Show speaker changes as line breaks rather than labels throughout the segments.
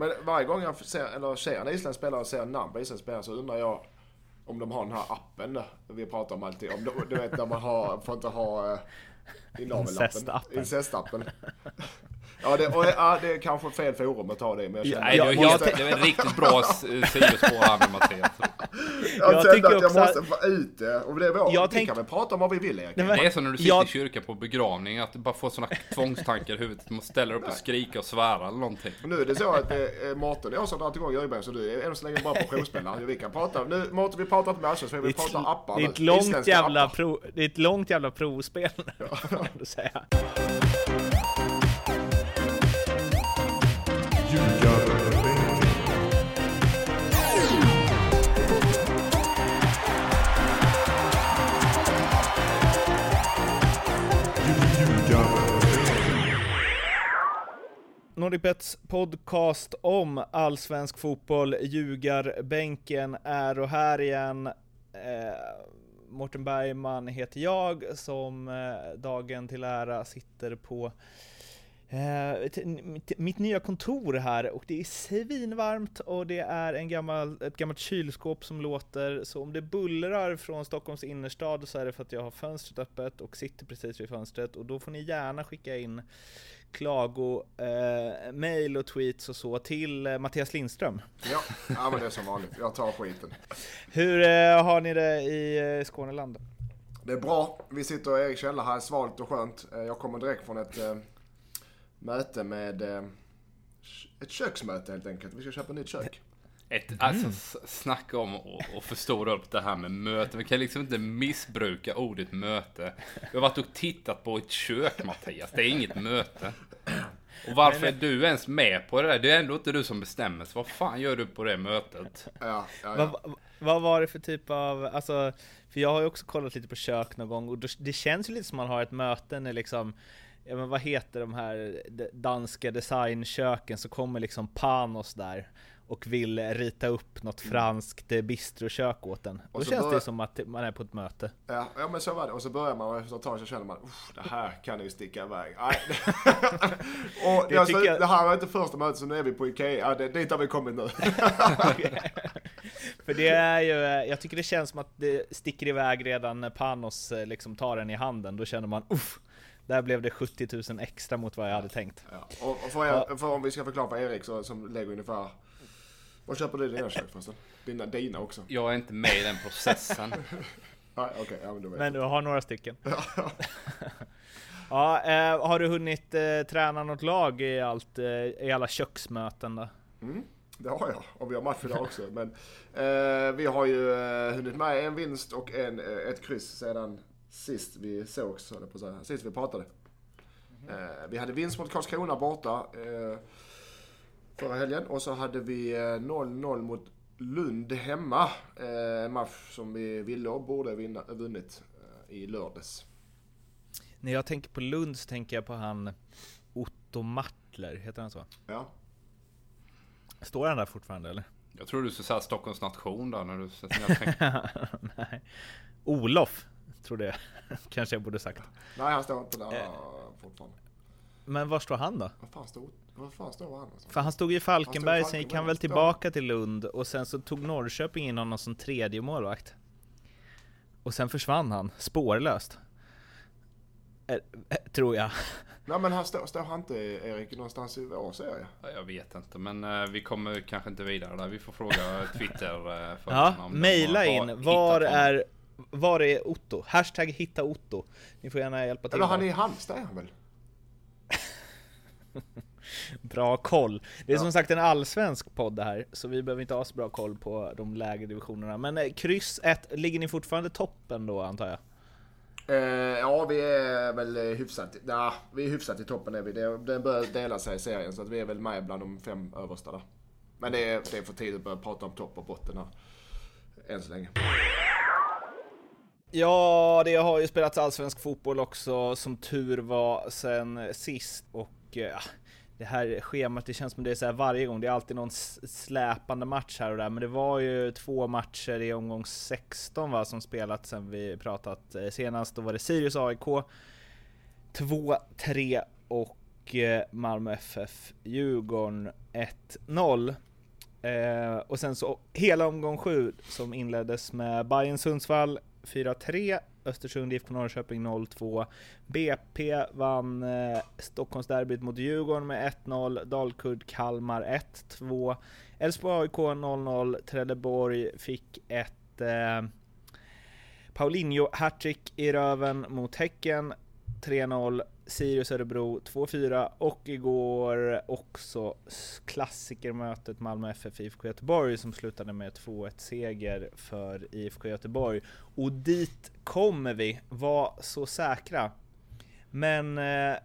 Men varje gång jag ser, eller ser en isländsk spelare och ser namn på isländsk spelare så undrar jag om de har den här appen vi pratar om alltid. Om, du vet när man har, får inte ha eh,
Incestappen.
Incestappen. Ja, det, och, ja, det är kanske fel forum att ta det, men jag känner...
Nej,
jag- jag tänk-
det är ett riktigt bra sidospår här med Mattias.
Jag
jag tycker
att jag
också
måste få ut det. Och det är vår.
Jag
vi
tänk-
kan väl prata om vad vi vill, Erik?
Nej, men-
Det är som när du sitter
Jag-
i kyrkan på begravning, att du bara får sådana tvångstankar i huvudet. Du måste ställa dig upp och skrika och svära eller någonting.
Nu är det så att det är Mårten och jag som drar igång Jörgen, så du är än så länge bara portionsspelare. Vi kan prata, nu Mårten vi pratar inte med allsvenskan, vi pratar appar
det är ett långt jävla
appar.
prov, det är ett långt jävla provspel får Nordicbets podcast om allsvensk fotboll, Ljugarbänken är och här igen. Eh, Mårten Bergman heter jag som eh, dagen till ära sitter på eh, mitt, mitt nya kontor här. Och det är svinvarmt och det är en gammal, ett gammalt kylskåp som låter så om det bullrar från Stockholms innerstad. Så är det för att jag har fönstret öppet och sitter precis vid fönstret. Och då får ni gärna skicka in klago, eh, och tweets och så till eh, Mattias Lindström.
Ja, ja, men det är som vanligt. Jag tar skiten.
Hur eh, har ni det i eh, Skåneland?
Det är bra. Vi sitter i Erik källare här, svalt och skönt. Eh, Jag kommer direkt från ett eh, möte med... Eh, ett köksmöte helt enkelt. Vi ska köpa nytt kök.
Ett, alltså s- snacka om och, och förstora upp det här med möte. Vi kan liksom inte missbruka ordet möte. Vi har varit och tittat på ett kök Mattias. Det är inget möte. Och varför är du ens med på det där? Det är ändå inte du som bestämmer. Så vad fan gör du på det mötet?
Ja, ja, ja.
Vad, vad var det för typ av, alltså, för jag har ju också kollat lite på kök någon gång och det känns ju lite som man har ett möte när liksom Ja men vad heter de här danska designköken så kommer liksom Panos där och vill rita upp något franskt eh, bistrokök åt en. Då känns
bör-
det som att man är på ett möte.
Ja, ja, men så var det. Och så börjar man och efter ett tag så känner man "Uff, det här kan ju sticka iväg. Och
Det
alltså,
jag-
det här var inte första mötet, så nu är vi på Ikea. Ja, det, dit har vi kommit nu.
För det är ju, jag tycker det känns som att det sticker iväg redan när Panos eh, liksom tar den i handen. Då känner man uff, där blev det 70 000 extra mot vad jag hade tänkt.
Ja. Och för, er, för om vi ska förklara för Erik så, som lägger ungefär... Vad köper du i dina kök förresten? Dina, dina också?
Jag är inte med i den processen.
Nej, okej, ja men
Men du har några stycken. ja, eh, har du hunnit eh, träna något lag i, allt, eh, i alla köksmöten då?
Mm, det har jag. Och vi har match idag också. Men eh, vi har ju eh, hunnit med en vinst och en, eh, ett kryss sedan sist vi sågs, jag på att säga. Sist vi pratade. Eh, vi hade vinst mot Karlskrona borta eh, förra helgen. Och så hade vi eh, 0-0 mot Lund hemma. Eh, en match som vi ville och borde vinna, vunnit eh, i lördags.
När jag tänker på Lund så tänker jag på han Otto Mattler, heter han så?
Ja.
Står han där fortfarande eller?
Jag tror du skulle säga Stockholms nation där när du när jag tänkte.
Nej. Olof, trodde jag. Kanske jag borde sagt.
Nej, han står inte där
Eh.
fortfarande.
Men var står han då?
Vad fan står, vad fan står han? Alltså?
För han stod i Falkenberg, sen gick han väl tillbaka till Lund och sen så tog Norrköping in honom som tredje målvakt. Och sen försvann han, spårlöst. Eh, tror jag.
Nej men han står, står han inte Erik någonstans i vår serie?
Ja, Jag vet inte, men eh, vi kommer kanske inte vidare där. Vi får fråga Twitter eh, för
Ja, mejla in. Var är, var är Otto? Hashtag hitta Otto. Ni får gärna hjälpa till.
Eller han är i Halmstad är han väl?
Bra koll. Det är
Ja.
som sagt en allsvensk podd det här, så vi behöver inte ha så bra koll på de lägre divisionerna. Men eh, kryss 1, ligger ni fortfarande toppen då antar jag?
Eh, ja vi är väl eh, hyfsat, nah, vi är hyfsat i toppen är vi. Det, den börjar dela sig i serien så att vi är väl med bland de fem översta där. Men det är, det är för tidigt att börja prata om topp och botten här. Än så länge.
Ja, det har ju spelats allsvensk fotboll också, som tur var sen sist. Och eh, ah, det här schemat, det känns som det är så här varje gång. Det är alltid någon släpande match här och där. Men det var ju två matcher i omgång 16 va, som spelats sen vi pratat eh, senast. Då var det Sirius AIK 2-3 och eh, Malmö FF Djurgården 1-0. Eh, och sen så hela omgång 7 som inleddes med Bayern Sundsvall 4-3, Östersund IFK Norrköping 0-2, BP vann eh, Stockholmsderbyt mot Djurgården med 1-0, Dalkurd Kalmar 1-2, Elfsborg AIK 0-0, Trelleborg fick ett eh, Paulinho hattrick i röven mot Häcken 3-0, Sirius Örebro 2-4 och igår också klassikermötet Malmö FF IFK Göteborg som slutade med 2-1 seger för IFK Göteborg. Och dit kommer vi, var så säkra. Men eh,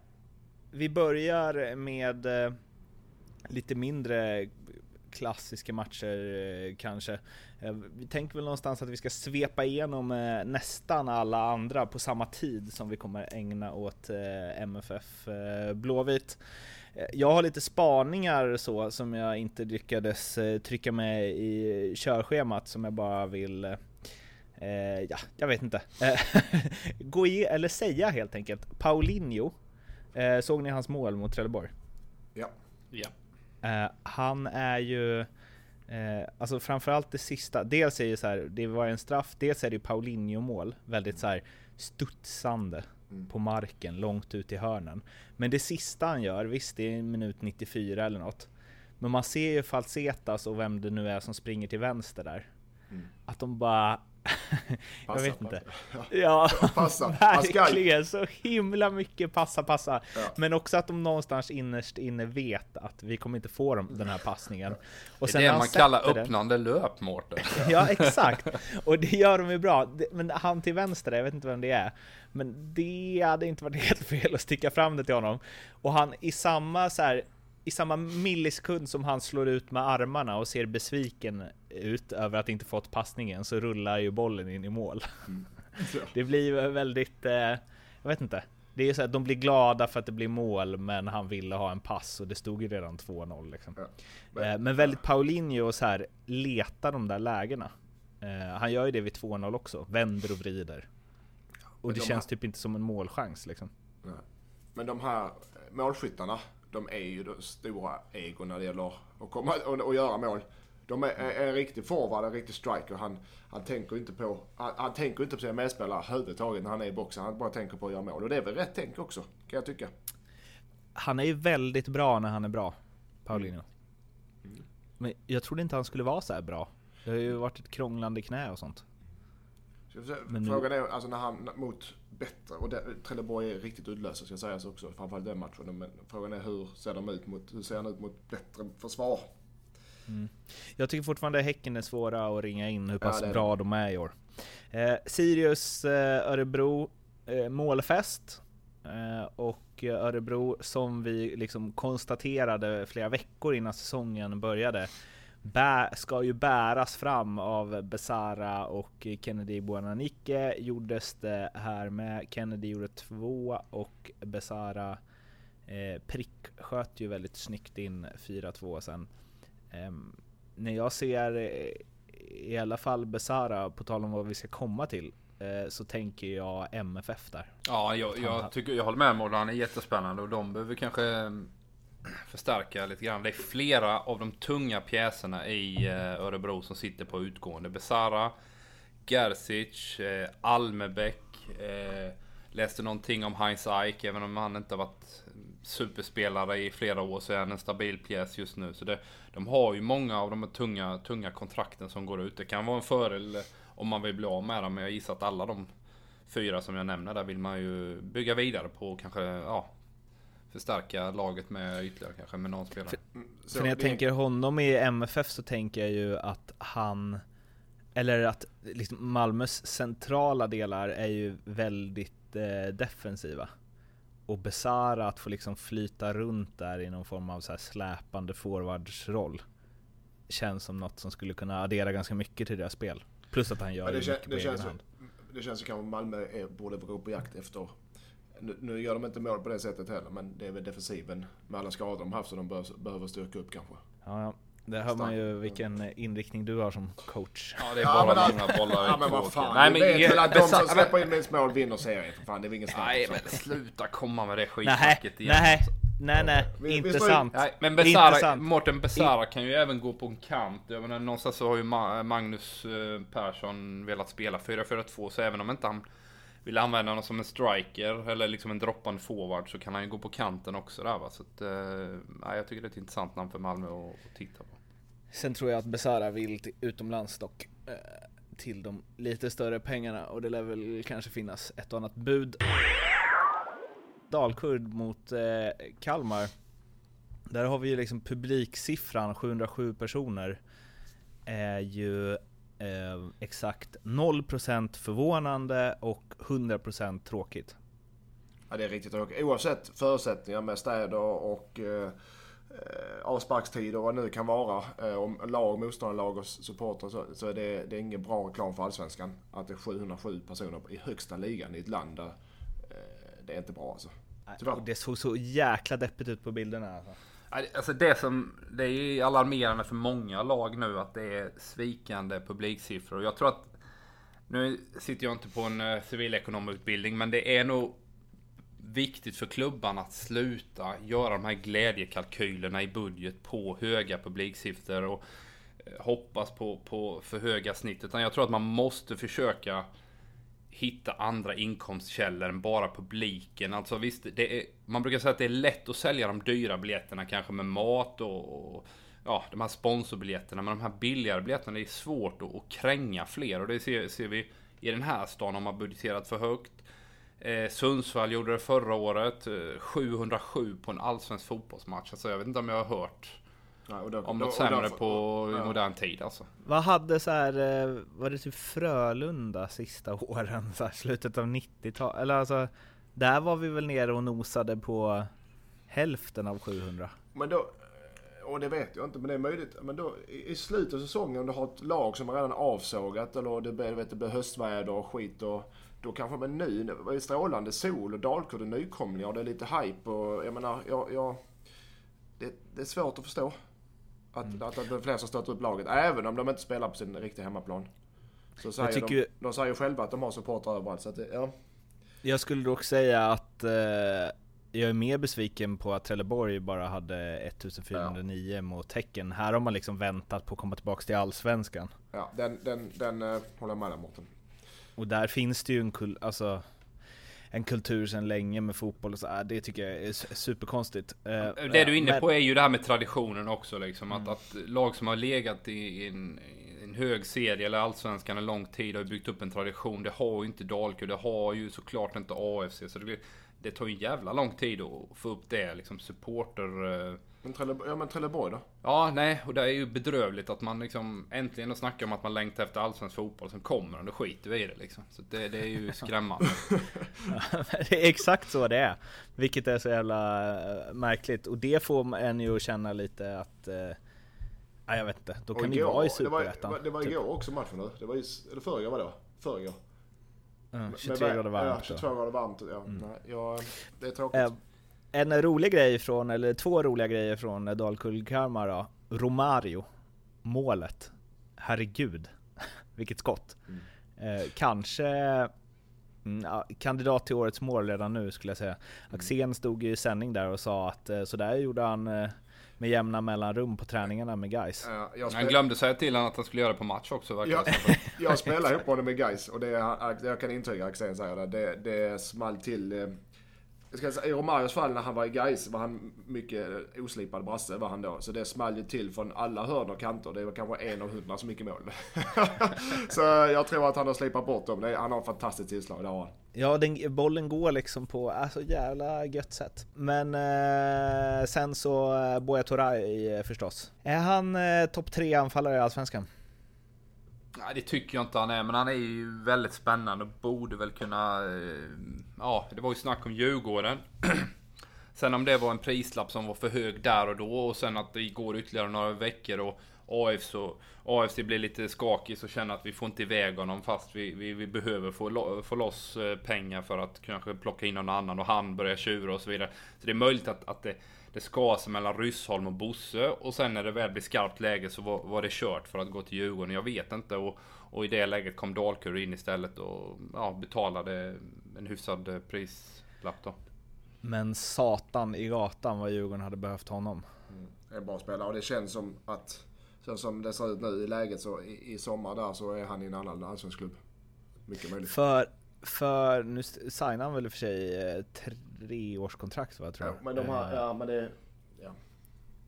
vi börjar med eh, lite mindre klassiska matcher eh, kanske. Eh, vi tänker väl någonstans att vi ska svepa igenom eh, nästan alla andra på samma tid som vi kommer ägna åt MFF Blåvitt. Jag har lite spaningar så som jag inte lyckades trycka med i körschemat som jag bara vill eh, ja, jag vet inte. Gå i, eller säga helt enkelt. Paulinho, eh, såg ni hans mål mot Trelleborg?
Ja.
Ja.
Eh, han är ju, eh, alltså framförallt det sista, dels är det så här, det var en straff, dels är det Paulinho-mål, väldigt så här studsande mm. på marken, långt ut i hörnen. Men det sista han gör, visst det är minut 94 eller något, men man ser ju Falsetas och vem det nu är som springer till vänster där. Mm. Att de bara jag
passa,
vet inte.
Passa.
Ja,
passa.
verkligen. Så himla mycket passa, passa.
Ja.
Men också att de någonstans innerst inne vet att vi kommer inte få dem, den här passningen. Och
det är det man kallar öppnande löp, Mårten.
ja, exakt. Och det gör de ju bra. Men han till vänster, jag vet inte vem det är. Men det hade inte varit helt fel att sticka fram det till honom. Och han i samma så här, i samma millisekund som han slår ut med armarna och ser besviken ut över att inte fått passningen så rullar ju bollen in i mål. Mm. Det blir väldigt, eh, jag vet inte. Det är så att de blir glada för att det blir mål, men han ville ha en pass och det stod ju redan 2-0 liksom. Ja, men, eh, men, väldigt Paulinho och så här leta de där lägena. Eh, han gör ju det vid 2-0 också, vänder och vrider. Och det de känns här... typ inte som en målchans liksom.
Men de här målskyttarna, de är ju stora egon när det gäller att komma och, och göra mål. De är, är en riktig forward, en riktig striker. Han, han tänker inte på, han, han tänker inte på sina medspelare överhuvudtaget när han är i boxen. Han bara tänker på att göra mål. Och det är väl rätt tänk också, kan jag tycka.
Han är ju väldigt bra när han är bra, Paulino. Mm. Men jag trodde inte han skulle vara så bra. Det har ju varit ett krånglande knä och sånt.
Men Frågan är, alltså när han mot bättre, och det, Trelleborg är riktigt uddlösa ska sägas också, framförallt den matchen. Men frågan är hur ser de ut mot, hur ser han ut mot bättre försvar?
Mm. Jag tycker fortfarande Häcken är svåra att ringa in hur pass ja, bra de är i år. Eh, Sirius eh, Örebro eh, målfest. Eh, och Örebro som vi liksom konstaterade flera veckor innan säsongen började bä, ska ju bäras fram av Besara och Kennedy Buonanike gjordes det här med. Kennedy gjorde två och Besara eh, prick sköt ju väldigt snyggt in 4-2 sen. Um, när jag ser eh, i alla fall Besara, på tal om vad vi ska komma till, uh, så tänker jag MFF där.
Ja, jag, jag tycker jag håller med. Han är jättespännande och de behöver kanske förstärka lite grann. Det är flera av de tunga pjäserna i eh, Örebro som sitter på utgående. Besara, Gerzic, eh, Almebäck. Eh, läste någonting om Heinz Eik, även om han inte har varit superspelare i flera år så är han en stabil pjäs just nu. Så det, de har ju många av de tunga, tunga kontrakten som går ut. Det kan vara en fördel om man vill bli av med dem. Men jag gissar att alla de fyra som jag nämner där vill man ju bygga vidare på och kanske ja, förstärka laget med ytterligare kanske med någon spelare.
För, för när jag det... tänker honom i MFF så tänker jag ju att han eller att liksom Malmös centrala delar är ju väldigt eh, defensiva och Besara att få liksom flyta runt där i någon form av så här släpande forwardsroll känns som något som skulle kunna addera ganska mycket till deras spel. Plus att han gör det, det mycket på egen hand.
Det känns som kanske Malmö är, borde gå på jakt efter nu, nu gör de inte mål på det sättet heller, men det är väl defensiven med alla skador de haft som de bör, behöver styrka upp kanske.
Ja, ja. Där hör man ju vilken inriktning du har som coach.
Ja, det är bara ja, många bollar
Ja, men vad fan. Nej, men, vet väl att de som släpper in minst mål vinner serien. För fan, det är väl ingen snack.
Nej, men sluta komma med det skitsnacket
igen. Nej, nej, nej,
Vi- vi
inte sant.
Nej, men Besara. Mårten Besara kan ju även gå på en kant. Jag menar, någonstans så har ju Ma- Magnus eh, Persson velat spela 4-4-2, så även om inte han vill använda honom som en striker eller liksom en droppande forward så kan han ju gå på kanten också där va. Så att, eh, jag tycker det är ett intressant namn för Malmö att, att titta på.
Sen tror jag att Besara vill till utomlands dock. eh, Till de lite större pengarna och det lär väl kanske finnas ett och annat bud. Dalkurd mot eh, Kalmar. Där har vi ju liksom publiksiffran 707 personer. Är ju eh, exakt 0% förvånande och 100% tråkigt.
Ja, det är riktigt tråkigt. Oavsett förutsättningar med städer och eh, eh, avsparkstider och vad det nu kan vara. Eh, om lag, motståndarlag och supportrar så, så är det, det är ingen bra reklam för Allsvenskan. Att det är 707 personer i högsta ligan i ett land där eh, det är inte bra alltså. Tyvärr.
Det såg så jäkla deppigt ut på bilderna alltså.
Alltså det som, det är ju alarmerande för många lag nu att det är svikande publiksiffror. Jag tror att, nu sitter jag inte på en eh, civilekonomutbildning, men det är nog viktigt för klubbarna att sluta göra de här glädjekalkylerna i budget på höga publiksiffror och eh, hoppas på, på för höga snitt. Utan jag tror att man måste försöka hitta andra inkomstkällor än bara publiken. Alltså visst, det är, man brukar säga att det är lätt att sälja de dyra biljetterna kanske med mat och, och ja, de här sponsorbiljetterna. Men de här billigare biljetterna, det är svårt att, att kränga fler. Och det ser, ser vi i den här stan, om man budgeterat för högt. Eh, Sundsvall gjorde det förra året. Eh, 707 på en allsvensk fotbollsmatch. Alltså jag vet inte om jag har hört
Ja, och då-
om
då-
något
och
sämre
därför-
på i
ja.
modern tid alltså.
Vad hade så här, eh, var det typ Frölunda sista åren, så här, slutet av 90-talet? Eller alltså, där var vi väl nere och nosade på hälften av 700.
Men då, och det vet jag inte, men det är möjligt. Men då i slutet av säsongen om du har ett lag som redan avsågat eller det blir, vet, det blir höstväder och skit och då kanske, men nu, strålande sol och Dalkurd är nykomlingar och det är lite hype och jag menar, jag, jag, det, det är svårt att förstå. Att,
Mm.
att, att det är fler som stöter upp laget, även om de inte spelar på sin riktiga hemmaplan. Så säger
tycker
de, de säger ju själva att de har supportrar överallt. Så att det, ja.
Jag skulle dock säga att eh, jag är mer besviken på att Trelleborg bara hade 1409 mot Tecken. Här har man liksom väntat på att komma tillbaka till Allsvenskan.
Ja, den, den, den eh, håller jag med dig Mårten.
Och där finns det ju en, kul, alltså, en kultur sedan länge med fotboll och så här. Det tycker jag är su- superkonstigt. Eh,
Det du är inne på är ju det här med traditionen också liksom. Att, att lag som har legat i en, en hög serie eller allsvenskan en lång tid har byggt upp en tradition. Det har ju inte Dalkurd, det har ju såklart inte AFC. Så det, det tar ju en jävla lång tid att få upp det liksom supporter... eh,
Men, Trelle, ja, men Trelleborg då?
Ja, nej, och det är ju bedrövligt att man liksom äntligen och snackar om att man längtar efter allsvensk fotboll. Sen kommer den, då skiter vi i det liksom. Så det, det är ju skrämmande.
det är exakt så det är. Vilket är så jävla eh, märkligt. Och det får en ju att känna lite att... Eh, nej, jag vet inte. Då
Och
kan ni
igår-
vara i
det var,
Superettan.
det var
typ.
igår också matchen nu. Det var i, eller förrgår var det va? Förrgår.
Mm,
Men
23
vad-
grader varmt.
Ja,
då.
22 grader varmt. Ja, nej, ja, det är tråkigt.
Eh, en rolig grej från, eller två roliga grejer från Dalkull-Kalmar då. Romario. Målet. Herregud. Vilket skott. Eh, kanske mm, ja, kandidat till årets mål redan nu skulle jag säga. Axén stod ju i sändning där och sa att eh, så där gjorde han eh, med jämna mellanrum på träningarna med guys.
Ja, jag,
Han glömde säga till honom att han skulle göra det på match också verkar
Ja.
det som.
jag spelar ihop honom med guys och det, jag kan intyga Axén säger det. Det, det small till. Jag ska säga, I Romarios fall när han var i Gais var han mycket oslipad brasse var han då. Så det small ju till från alla hörn och kanter. Det var kanske en av hundra så mycket mål. så jag tror att han har slipat bort dem. Han har ett fantastiskt tillslag, det har han.
Ja, den, bollen går liksom på alltså jävla gött sätt. Men eh, sen så eh, Buya Turay eh, förstås. Är han eh, topp tre anfallare i Allsvenskan?
Nej, det tycker jag inte han är, men han är ju väldigt spännande och borde väl kunna... Eh, ja, det var ju snack om Djurgården. Sen om det var en prislapp som var för hög där och då och sen att det går ytterligare några veckor och AFC, AFC blir lite skakig och känner att vi får inte iväg honom fast vi, vi, vi behöver få, lo, få loss eh, pengar för att kanske plocka in någon annan och han börjar tjura och så vidare. Så det är möjligt att, att det, det skar mellan Ryssholm och Bosse och sen när det väl blir skarpt läge så var, var det kört för att gå till Djurgården. Jag vet inte och, och i det läget kom Dalkurd in istället och ja, betalade en hyfsad eh, prislapp då.
Men satan i gatan vad Djurgården hade behövt honom.
Mm. En bra spelare och det känns som att så som det ser ut nu i läget så i, i sommar där så är han i en annan allsvensk klubb. Mycket möjligt.
För, för nu signar han väl i och för sig eh, treårskontrakt va, tror jag.
Ja, men de har,
Eh,
ja men det... Ja.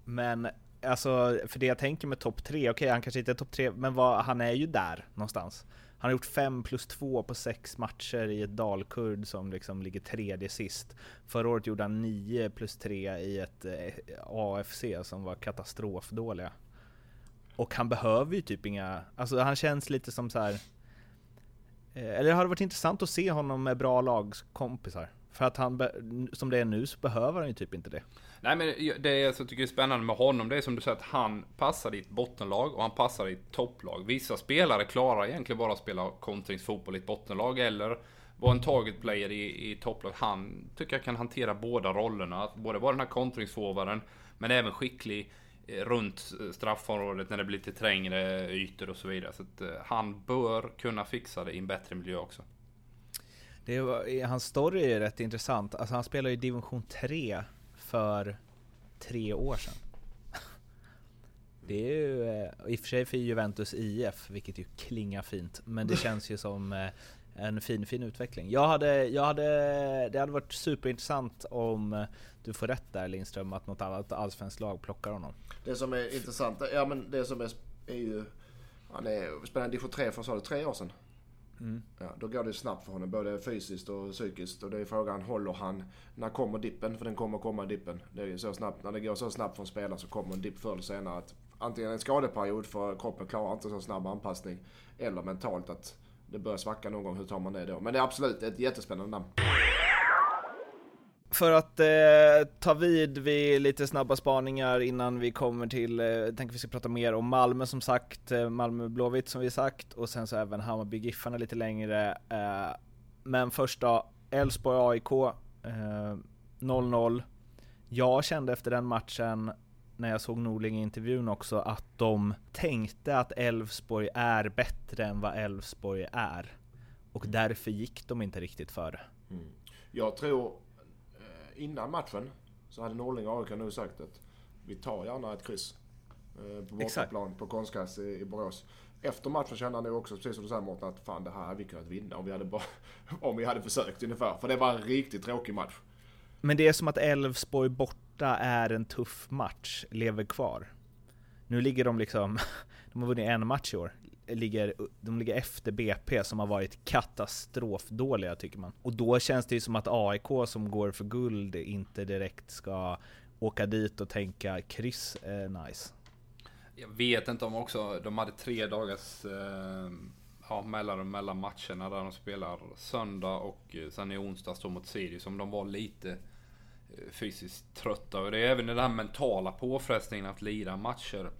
Men alltså, för det jag tänker med topp tre, okej han kanske inte är topp tre, men vad, han är ju där någonstans. Han har gjort 5 plus 2 på sex matcher i ett Dalkurd som liksom ligger tredje sist. Förra året gjorde han 9 plus 3 i ett eh, AFC som var katastrofdåliga. Och han behöver ju typ inga, alltså han känns lite som så här. eh, Eller det hade varit intressant att se honom med bra lagskompisar. För att han, som det är nu så behöver han ju typ inte det.
Nej men det jag alltså tycker är spännande med honom, det är som du säger att han passar i ett bottenlag och han passar i ett topplag. Vissa spelare klarar egentligen bara att spela kontringsfotboll i ett bottenlag eller vara en target player i, i topplag. Han tycker jag kan hantera båda rollerna. Att Både vara den här kontringsforwarden, men även skicklig eh, runt straffområdet när det blir lite trängre ytor och så vidare. Så att eh, han bör kunna fixa det i en bättre miljö också.
Det var, hans story är rätt intressant. Alltså han spelade i division 3 för tre år sedan. Det är ju eh, i och för sig för Juventus IF, vilket ju klingar fint. Men det känns ju som eh, en fin, fin utveckling. Jag hade, jag hade, det hade varit superintressant om eh, du får rätt där Lindström, att något annat allsvenskt lag plockar honom.
Det som är intressant, ja men det som är, är ju... Han är, spelade division 3 för, sa du, tre år sedan?
Mm.
Ja, då går det snabbt för honom, både fysiskt och psykiskt. Och det är frågan, håller han... När kommer dippen? För den kommer komma dippen. Det är ju så snabbt, när det går så snabbt för en spelare så kommer en dipp förr eller senare. Att antingen en skadeperiod för kroppen klarar inte så snabb anpassning. Eller mentalt att det börjar svacka någon gång. Hur tar man det då? Men det är absolut ett jättespännande namn.
För att eh, ta vid vid lite snabba spaningar innan vi kommer till, eh, jag tänker vi ska prata mer om Malmö som sagt, eh, Malmö Blåvitt som vi sagt och sen så även Hammarby Giffarna lite längre. Eh, men först då, Elfsborg AIK, eh, 0-0. Jag kände efter den matchen, när jag såg Norling i intervjun också, att de tänkte att Elfsborg är bättre än vad Elfsborg är. Och därför gick de inte riktigt före. Mm.
Jag tror innan matchen så hade Norling och AIK nu sagt att vi tar gärna ett kryss. eh, På bortaplan på konstgräs i, i Borås. Efter matchen kände han nog också, precis som du säger Mårten, att fan det här hade vi kunnat vinna om vi hade, bara, om vi hade försökt ungefär. För det var en riktigt tråkig match.
Men det är som att Elfsborg borta är en tuff match, lever kvar. Nu ligger de liksom, de har vunnit en match i år, ligger, de ligger efter BP som har varit katastrofdåliga tycker man. Och då känns det ju som att AIK som går för guld inte direkt ska åka dit och tänka kryss är nice.
Jag vet inte om också, de hade tre dagars eh, ja, mellanrum mellan matcherna där de spelar söndag och eh, sen i onsdag står mot Sirius. Om de var lite eh, fysiskt trötta. Och det är även den här mentala påfrestningen att lira matcher.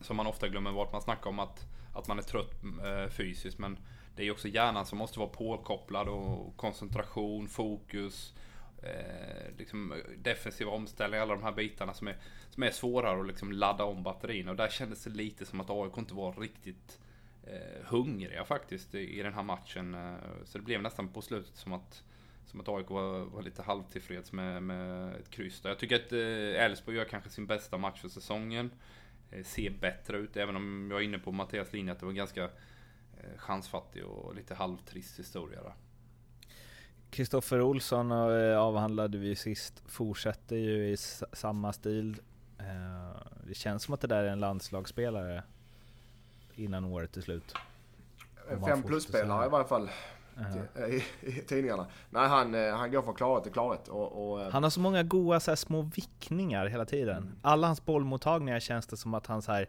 Som man ofta glömmer bort. Man snackar om att, att man är trött eh, fysiskt. Men det är ju också hjärnan som måste vara påkopplad och koncentration, fokus. Eh, liksom eh, defensiva omställningar, alla de här bitarna som är, som är svårare att liksom ladda om batterierna. Och där kändes det lite som att AIK inte var riktigt eh, hungriga faktiskt i, i den här matchen. Eh, så det blev nästan på slutet som att, som att AIK var, var lite halvtillfreds med, med ett kryss där. Jag tycker att eh, Elfsborg gör kanske sin bästa match för säsongen. Eh, ser bättre ut, även om jag är inne på Mattias linje att det var ganska eh, chansfattig och lite halvtrist historia där.
Kristoffer Olsson eh, avhandlade vi sist, fortsätter ju i samma stil. Det känns som att det där är en landslagsspelare innan året är slut. Man
Fem plus-spelare i varje fall
Ja.
i, i tidningarna. Nej, han, eh, han går från klarhet till klarhet. Och, och, eh,
Han har så många goa så här, små vickningar hela tiden. Alla hans bollmottagningar känns det som att han så här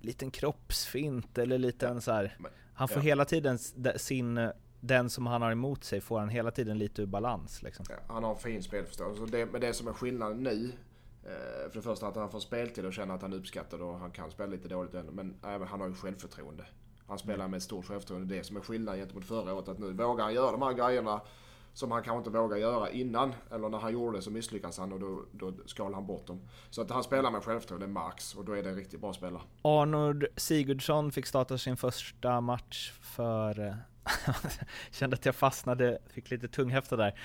liten kroppsfint eller liten så här. Han får
ja.
hela tiden sin, den som han har emot sig får han hela tiden lite ur balans liksom.
Ja, han har en fin spelförståelse. Det, men det som är skillnaden nu, eh, för det första att han får speltid och känner att han är uppskattad och han kan spela lite dåligt ännu. Men även han har ju självförtroende. Han spelar med ett stort självförtroende. Det är som är skillnaden gentemot förra året. Att nu vågar han göra de här grejerna som han kanske inte vågar göra innan. Eller när han gjorde det så misslyckas han och då, då skalar han bort dem. Så att han spelar med självförtroende max och då är det en riktigt bra spelare.
Arnold Sigurdsson fick starta sin första match för eh, Kände att jag fastnade, fick lite tunghäfta där.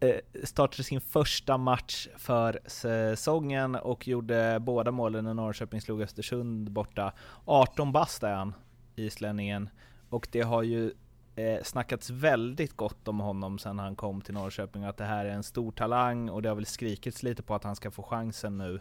Eh, startade sin första match för säsongen och gjorde båda målen när Norrköping slog Östersund borta. 18 bast är han, islänningen. Och det har ju eh, snackats väldigt gott om honom sedan han kom till Norrköping, att det här är en stor talang och det har väl skrikits lite på att han ska få chansen nu.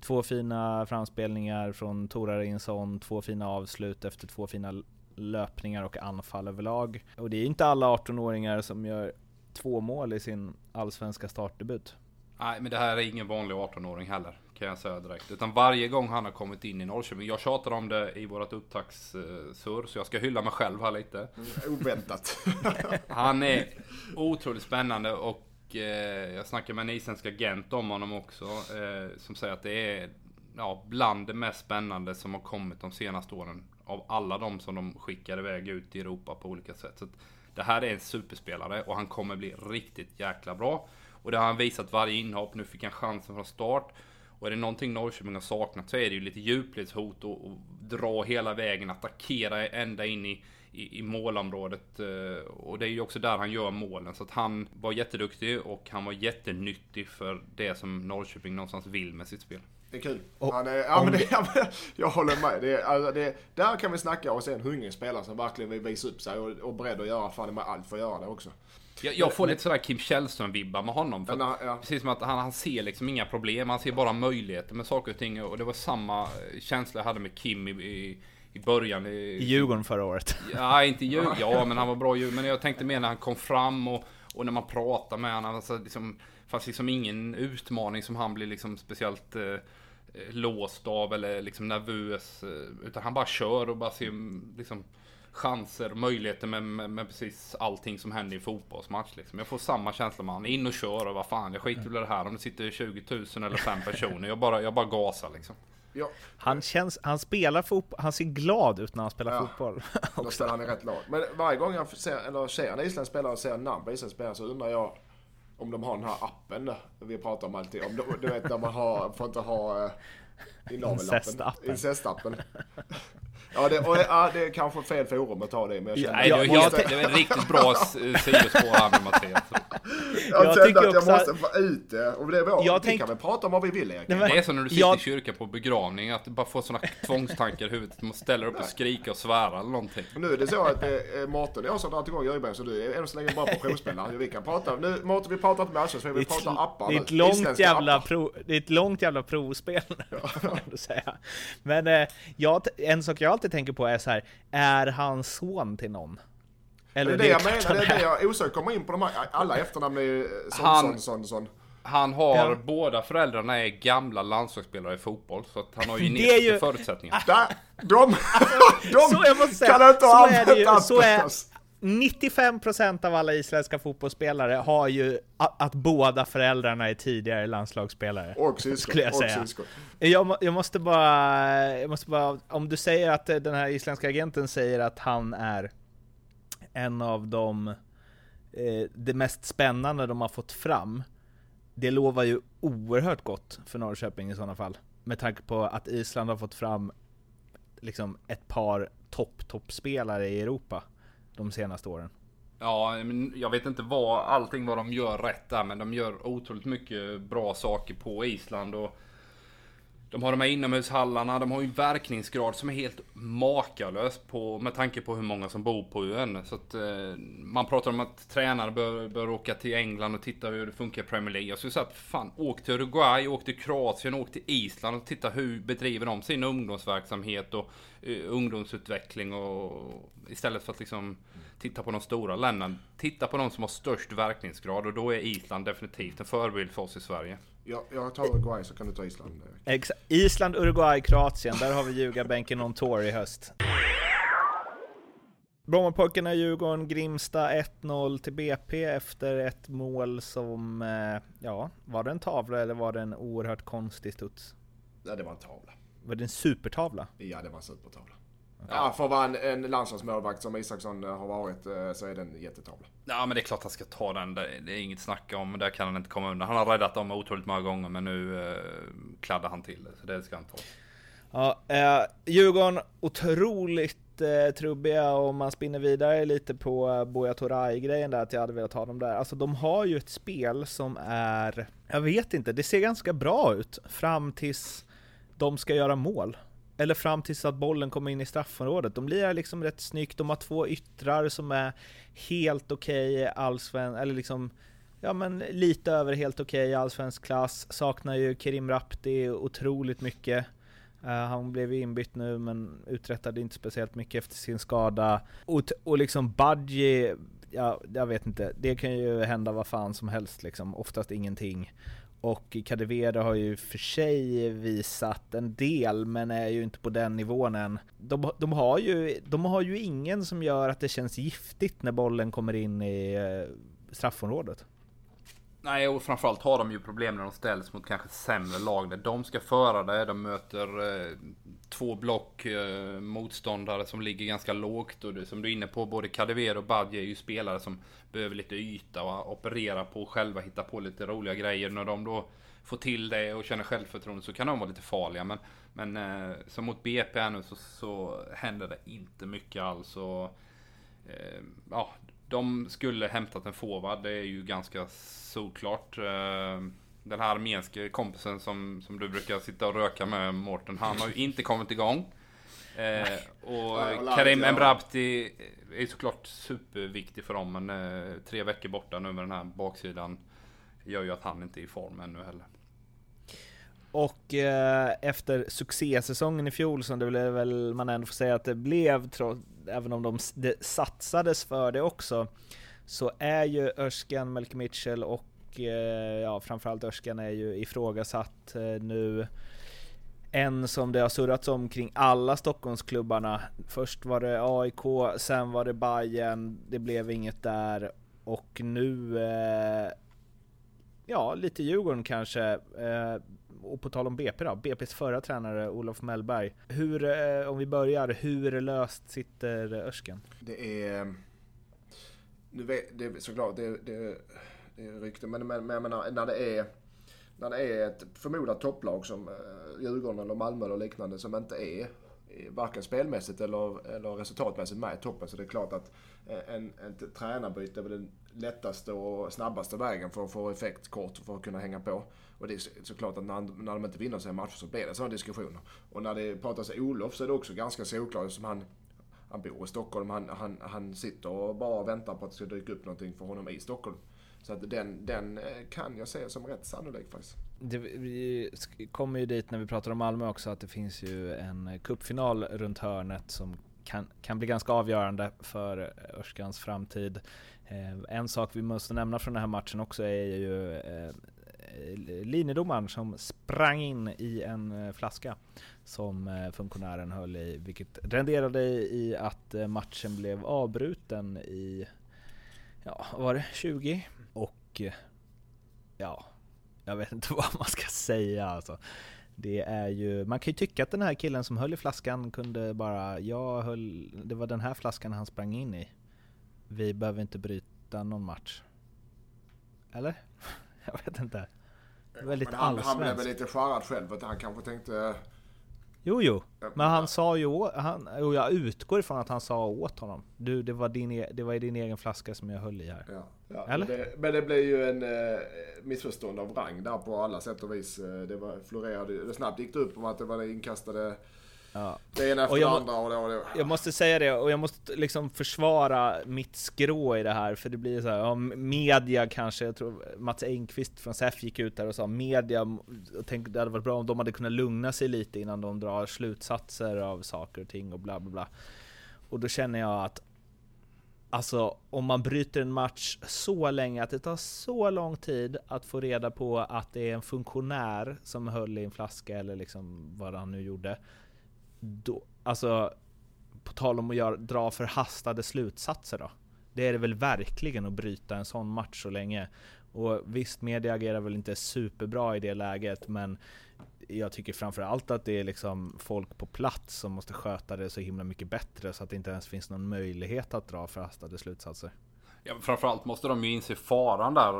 Två fina framspelningar från Tora Rinsson, två fina avslut efter två fina löpningar och anfall överlag. Och det är inte alla 18-åringar som gör två mål i sin allsvenska startdebut.
Nej, men det här är ingen vanlig 18-åring heller, kan jag säga direkt. Utan varje gång han har kommit in i Norrköping, jag tjatar om det i vårat upptaktssurr, så jag ska hylla mig själv här lite.
Oväntat.
han är otroligt spännande och eh, jag snackar med en isländsk agent om honom också, eh, som säger att det är ja, bland det mest spännande som har kommit de senaste åren. Av alla de som de skickar iväg ut i Europa på olika sätt. Så det här är en superspelare och han kommer bli riktigt jäkla bra. Och det har han visat varje inhopp. Nu fick han chansen från start. Och är det någonting Norrköping har saknat så är det ju lite djupledshot och, och dra hela vägen, attackera ända in i, i, i målområdet. Eh, och det är ju också där han gör målen. Så att han var jätteduktig och han var jättenyttig för det som Norrköping någonstans vill med sitt spel.
Det är kul. Och, han är, ja, men det, ja, men jag håller med. Det, alltså, det, där kan vi snacka och se en hungrig spelare som verkligen vill visa upp sig och, och beredd att göra fan med allt för att göra det också.
Jag, jag får lite sådär Kim Källström-vibbar med honom. För ja, ja. Precis som att han, han ser liksom inga problem, han ser bara möjligheter med saker och ting. Och det var samma känsla jag hade med Kim i, i i början. I,
I Djurgården förra året.
Ja, inte Djurgården. Ja, men han var bra i Men jag tänkte mer när han kom fram och, och när man pratade med honom. Alltså, liksom, fanns liksom ingen utmaning som han blev liksom speciellt eh, låst av eller liksom nervös. Eh, utan han bara kör och bara ser liksom chanser och möjligheter med, med, med, precis allting som händer i en fotbollsmatch. Liksom. Jag får samma känsla med han. In och kör och vad fan, jag skiter väl i det här om det sitter 20 000 eller 5 personer. Jag bara, jag bara gasar liksom.
Ja. Han, känns, han spelar fotboll, han ser glad ut när han spelar ja. fotboll.
Då spelar han i rätt lag. Men varje gång jag ser, eller ser en isländsk spelare och ser namn på isländsk spelare så undrar jag om de har den här appen vi pratar om alltid. Om de, du vet där man har, får inte ha
Incestappen.
Incestappen. Ja, det, och, ja, det är kanske fel forum att ta det men jag
känner ja, jag, jag, måste... Det är riktigt bra sidospår här med Mattias.
Jag, jag kände att jag måste få ut det. Och det är vår, jag vi tänk... kan väl prata om vad vi vill Erik.
Det är som när du sitter jag... i kyrkan på begravning, att du bara får sådana tvångstankar i huvudet. Du måste ställa upp och skrika och svära eller någonting.
Nu är det så att det är Mårten och jag som drar igång Jöjberg, så du är än så länge bra portionsspelare. Vi kan prata, nu Mårten vi pratar inte med Allsvenskan, vi pratar appar
det är, ett långt jävla prov, det är ett långt jävla provspel, ja. säga. Men eh, jag, en sak jag alltid tänker på är så här, är han son till någon?
Eller det är det jag menar, det är det jag osökt kommer in på de här, alla efternamn är ju sån, han, sån, sån, sån.
Han har, ja. båda föräldrarna är gamla landslagsspelare i fotboll, så att han har ju genetiska ju... förutsättningar.
Där, de, de så jag måste säga, kan inte ha använt så är,
95% av alla isländska fotbollsspelare har ju att, båda föräldrarna är tidigare landslagsspelare.
Och syskon. Skulle jag säga.
Jag, jag, måste bara, jag måste bara, om du säger att den här isländska agenten säger att han är en av de, eh, det mest spännande de har fått fram. Det lovar ju oerhört gott för Norrköping i sådana fall. Med tanke på att Island har fått fram liksom ett par topp-toppspelare i Europa de senaste åren.
Ja, men jag vet inte vad allting vad de gör rätt där, men de gör otroligt mycket bra saker på Island och de har de här inomhushallarna, de har ju en verkningsgrad som är helt makalös på, med tanke på hur många som bor på ön. Så att, eh, man pratar om att tränare bör, bör åka till England och titta hur det funkar i Premier League. Jag skulle säga att fan, åk till Uruguay, åk till Kroatien, åk till Island och titta hur bedriver de sin ungdomsverksamhet och eh, ungdomsutveckling och istället för att liksom titta på de stora länderna. Titta på de som har störst verkningsgrad och då är Island definitivt en förebild för oss i Sverige.
Ja, jag tar Uruguay så kan du ta Island.
Ex Island, Uruguay, Kroatien. Där har vi ljugarbänken on tour i höst. Brommapojkarna, Djurgården, Grimsta 1-0 till BP efter ett mål som, eh, ja, var det en tavla eller var det en oerhört konstig studs?
Nej, det var en tavla.
Var det en supertavla?
Ja, det var en supertavla. Ja, för att vara en, en landslagsmålvakt som Isaksson har varit eh, så är det en jättetavla.
Ja men det är klart han ska ta den. Det, är inget snack om. Där kan han inte komma undan. Han har räddat dem otroligt många gånger men nu eh, kladdar han till det. Så det ska han ta.
Ja, eh, Djurgården otroligt lite trubbiga om man spinner vidare lite på Buya Toray-grejen där, att jag hade velat ha dem där. Alltså de har ju ett spel som är, jag vet inte, det ser ganska bra ut fram tills de ska göra mål. Eller fram tills att bollen kommer in i straffområdet. De lirar liksom rätt snyggt, de har två yttrar som är helt okej okay, allsven, eller liksom ja men lite över helt okej okay, allsvensk klass. Saknar ju Kerim Rapti otroligt mycket. Uh, han blev ju inbytt nu men uträttade inte speciellt mycket efter sin skada. Och, och liksom Budgie, ja, jag vet inte, det kan ju hända vad fan som helst liksom, oftast ingenting. Och Kadewere har ju för sig visat en del, men är ju inte på den nivån än. De, de, har ju, de har ju ingen som gör att det känns giftigt när bollen kommer in i eh, straffområdet.
Nej, och framförallt har de ju problem när de ställs mot kanske sämre lag där de ska föra det. De möter eh, två block eh, motståndare som ligger ganska lågt. Och det, som du är inne på, både Kadewere och Badje är ju spelare som behöver lite yta och operera på själva, hitta på lite roliga grejer. När de då får till det och känner självförtroende så kan de vara lite farliga. Men, men eh, som mot BP här nu så, så händer det inte mycket alls. Och, eh, ja, de skulle hämtat en forward, det är ju ganska solklart. Eh, den här armenske kompisen som, som du brukar sitta och röka med, Mårten, han har ju inte kommit igång. Eh, och Karim Emrabti är såklart superviktig för dem, men eh, tre veckor borta nu med den här baksidan gör ju att han inte är i form ännu heller.
Och eh, efter succésäsongen i fjol, som det blev väl man ändå får säga att det blev, trots, även om de det satsades för det också, så är ju Örskan, Melker Mitchell och eh, ja, framförallt Örskan är ju ifrågasatt eh, nu. En som det har surrats om kring alla Stockholmsklubbarna. Först var det AIK, sen var det Bayern. det blev inget där och nu eh, Ja, lite Djurgården kanske. Eh, och på tal om BP då, BP's förra tränare Olof Mellberg. Hur, eh, om vi börjar, hur löst sitter Örsken?
Det är... Nu vet, det är såklart, det, det, det är rykte, men, men, men jag menar, när det är när det är ett förmodat topplag som eh, Djurgården eller Malmö eller liknande som inte är eh, varken spelmässigt eller, eller resultatmässigt med i toppen. Så det är klart att en, ett tränarbyte är väl den lättaste och snabbaste vägen för att få effekt kort för att kunna hänga på. Och det är såklart att när, när de inte vinner sina matcher så blir det sådana diskussioner. Och när det pratas Olof så är det också ganska solklart som han han bor i Stockholm, han, han, han sitter och bara väntar på att det ska dyka upp någonting för honom i Stockholm. Så att den, den eh, kan jag se som rätt sannolik faktiskt.
Det, vi kommer ju dit när vi pratar om Malmö också att det finns ju en cupfinal runt hörnet som kan, kan bli ganska avgörande för eh, Örskans framtid. Eh, en sak vi måste nämna från den här matchen också är ju eh, Eh, linjedomaren som sprang in i en eh, flaska som eh, funktionären höll i, vilket renderade i att matchen blev avbruten i, ja, var det 20? Och ja, jag vet inte vad man ska säga alltså. Det är ju, man kan ju tycka att den här killen som höll i flaskan kunde bara, jag höll, det var den här flaskan han sprang in i. Vi behöver inte bryta någon match. Eller? Jag vet inte. Väldigt
men han, han blev väl lite skärrad själv att han kanske tänkte...
Jo, jo. Men han sa ju, han, och jag utgår ifrån att han sa åt honom. Du, det var, din, e- det var i din egen flaska som jag höll i här.
Ja, ja. Eller? Men det, men det blev ju en eh, missförstånd av rang där på alla sätt och vis. Eh, det var, florerade, snabbt gick det upp om att det var det inkastade Ja. Det ena efter det andra och det, och det.
Jag måste säga det, och jag måste liksom försvara mitt skrå i det här, för det blir så här, ja, media kanske, jag tror Mats Engqvist från SEF gick ut där och sa media, och tänkte det hade varit bra om de hade kunnat lugna sig lite innan de drar slutsatser av saker och ting och bla bla bla. Och då känner jag att Alltså om man bryter en match så länge, att det tar så lång tid att få reda på att det är en funktionär som höll i en flaska eller liksom vad han nu gjorde då, alltså, på tal om att göra, dra förhastade slutsatser då. Det är det väl verkligen att bryta en sån match så länge. Och visst, media agerar väl inte superbra i det läget, men jag tycker framförallt att det är liksom folk på plats som måste sköta det så himla mycket bättre så att det inte ens finns någon möjlighet att dra förhastade slutsatser.
Ja, framförallt måste de ju inse faran där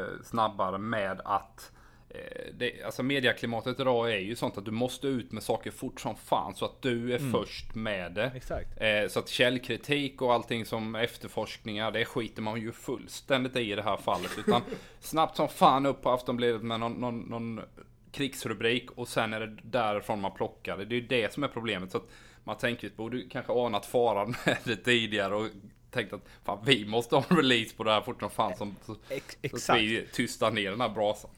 eh, snabbare med att eh, det, alltså mediaklimatet idag är ju sånt att du måste ut med saker fort som fan så att du är
Mm.
först med det. Eh, så att källkritik och allting som efterforskningar, det skiter man ju fullständigt i i det här fallet. Utan snabbt som fan upp på Aftonbladet med någon, någon, någon krigsrubrik och sen är det därifrån man plockar det. Det är ju det som är problemet. Så att man tänker, borde kanske anat faran med det tidigare och tänkt att fan vi måste ha en release på det här fort som fan som, så,
Ex-
så att vi tystar ner den här brasan.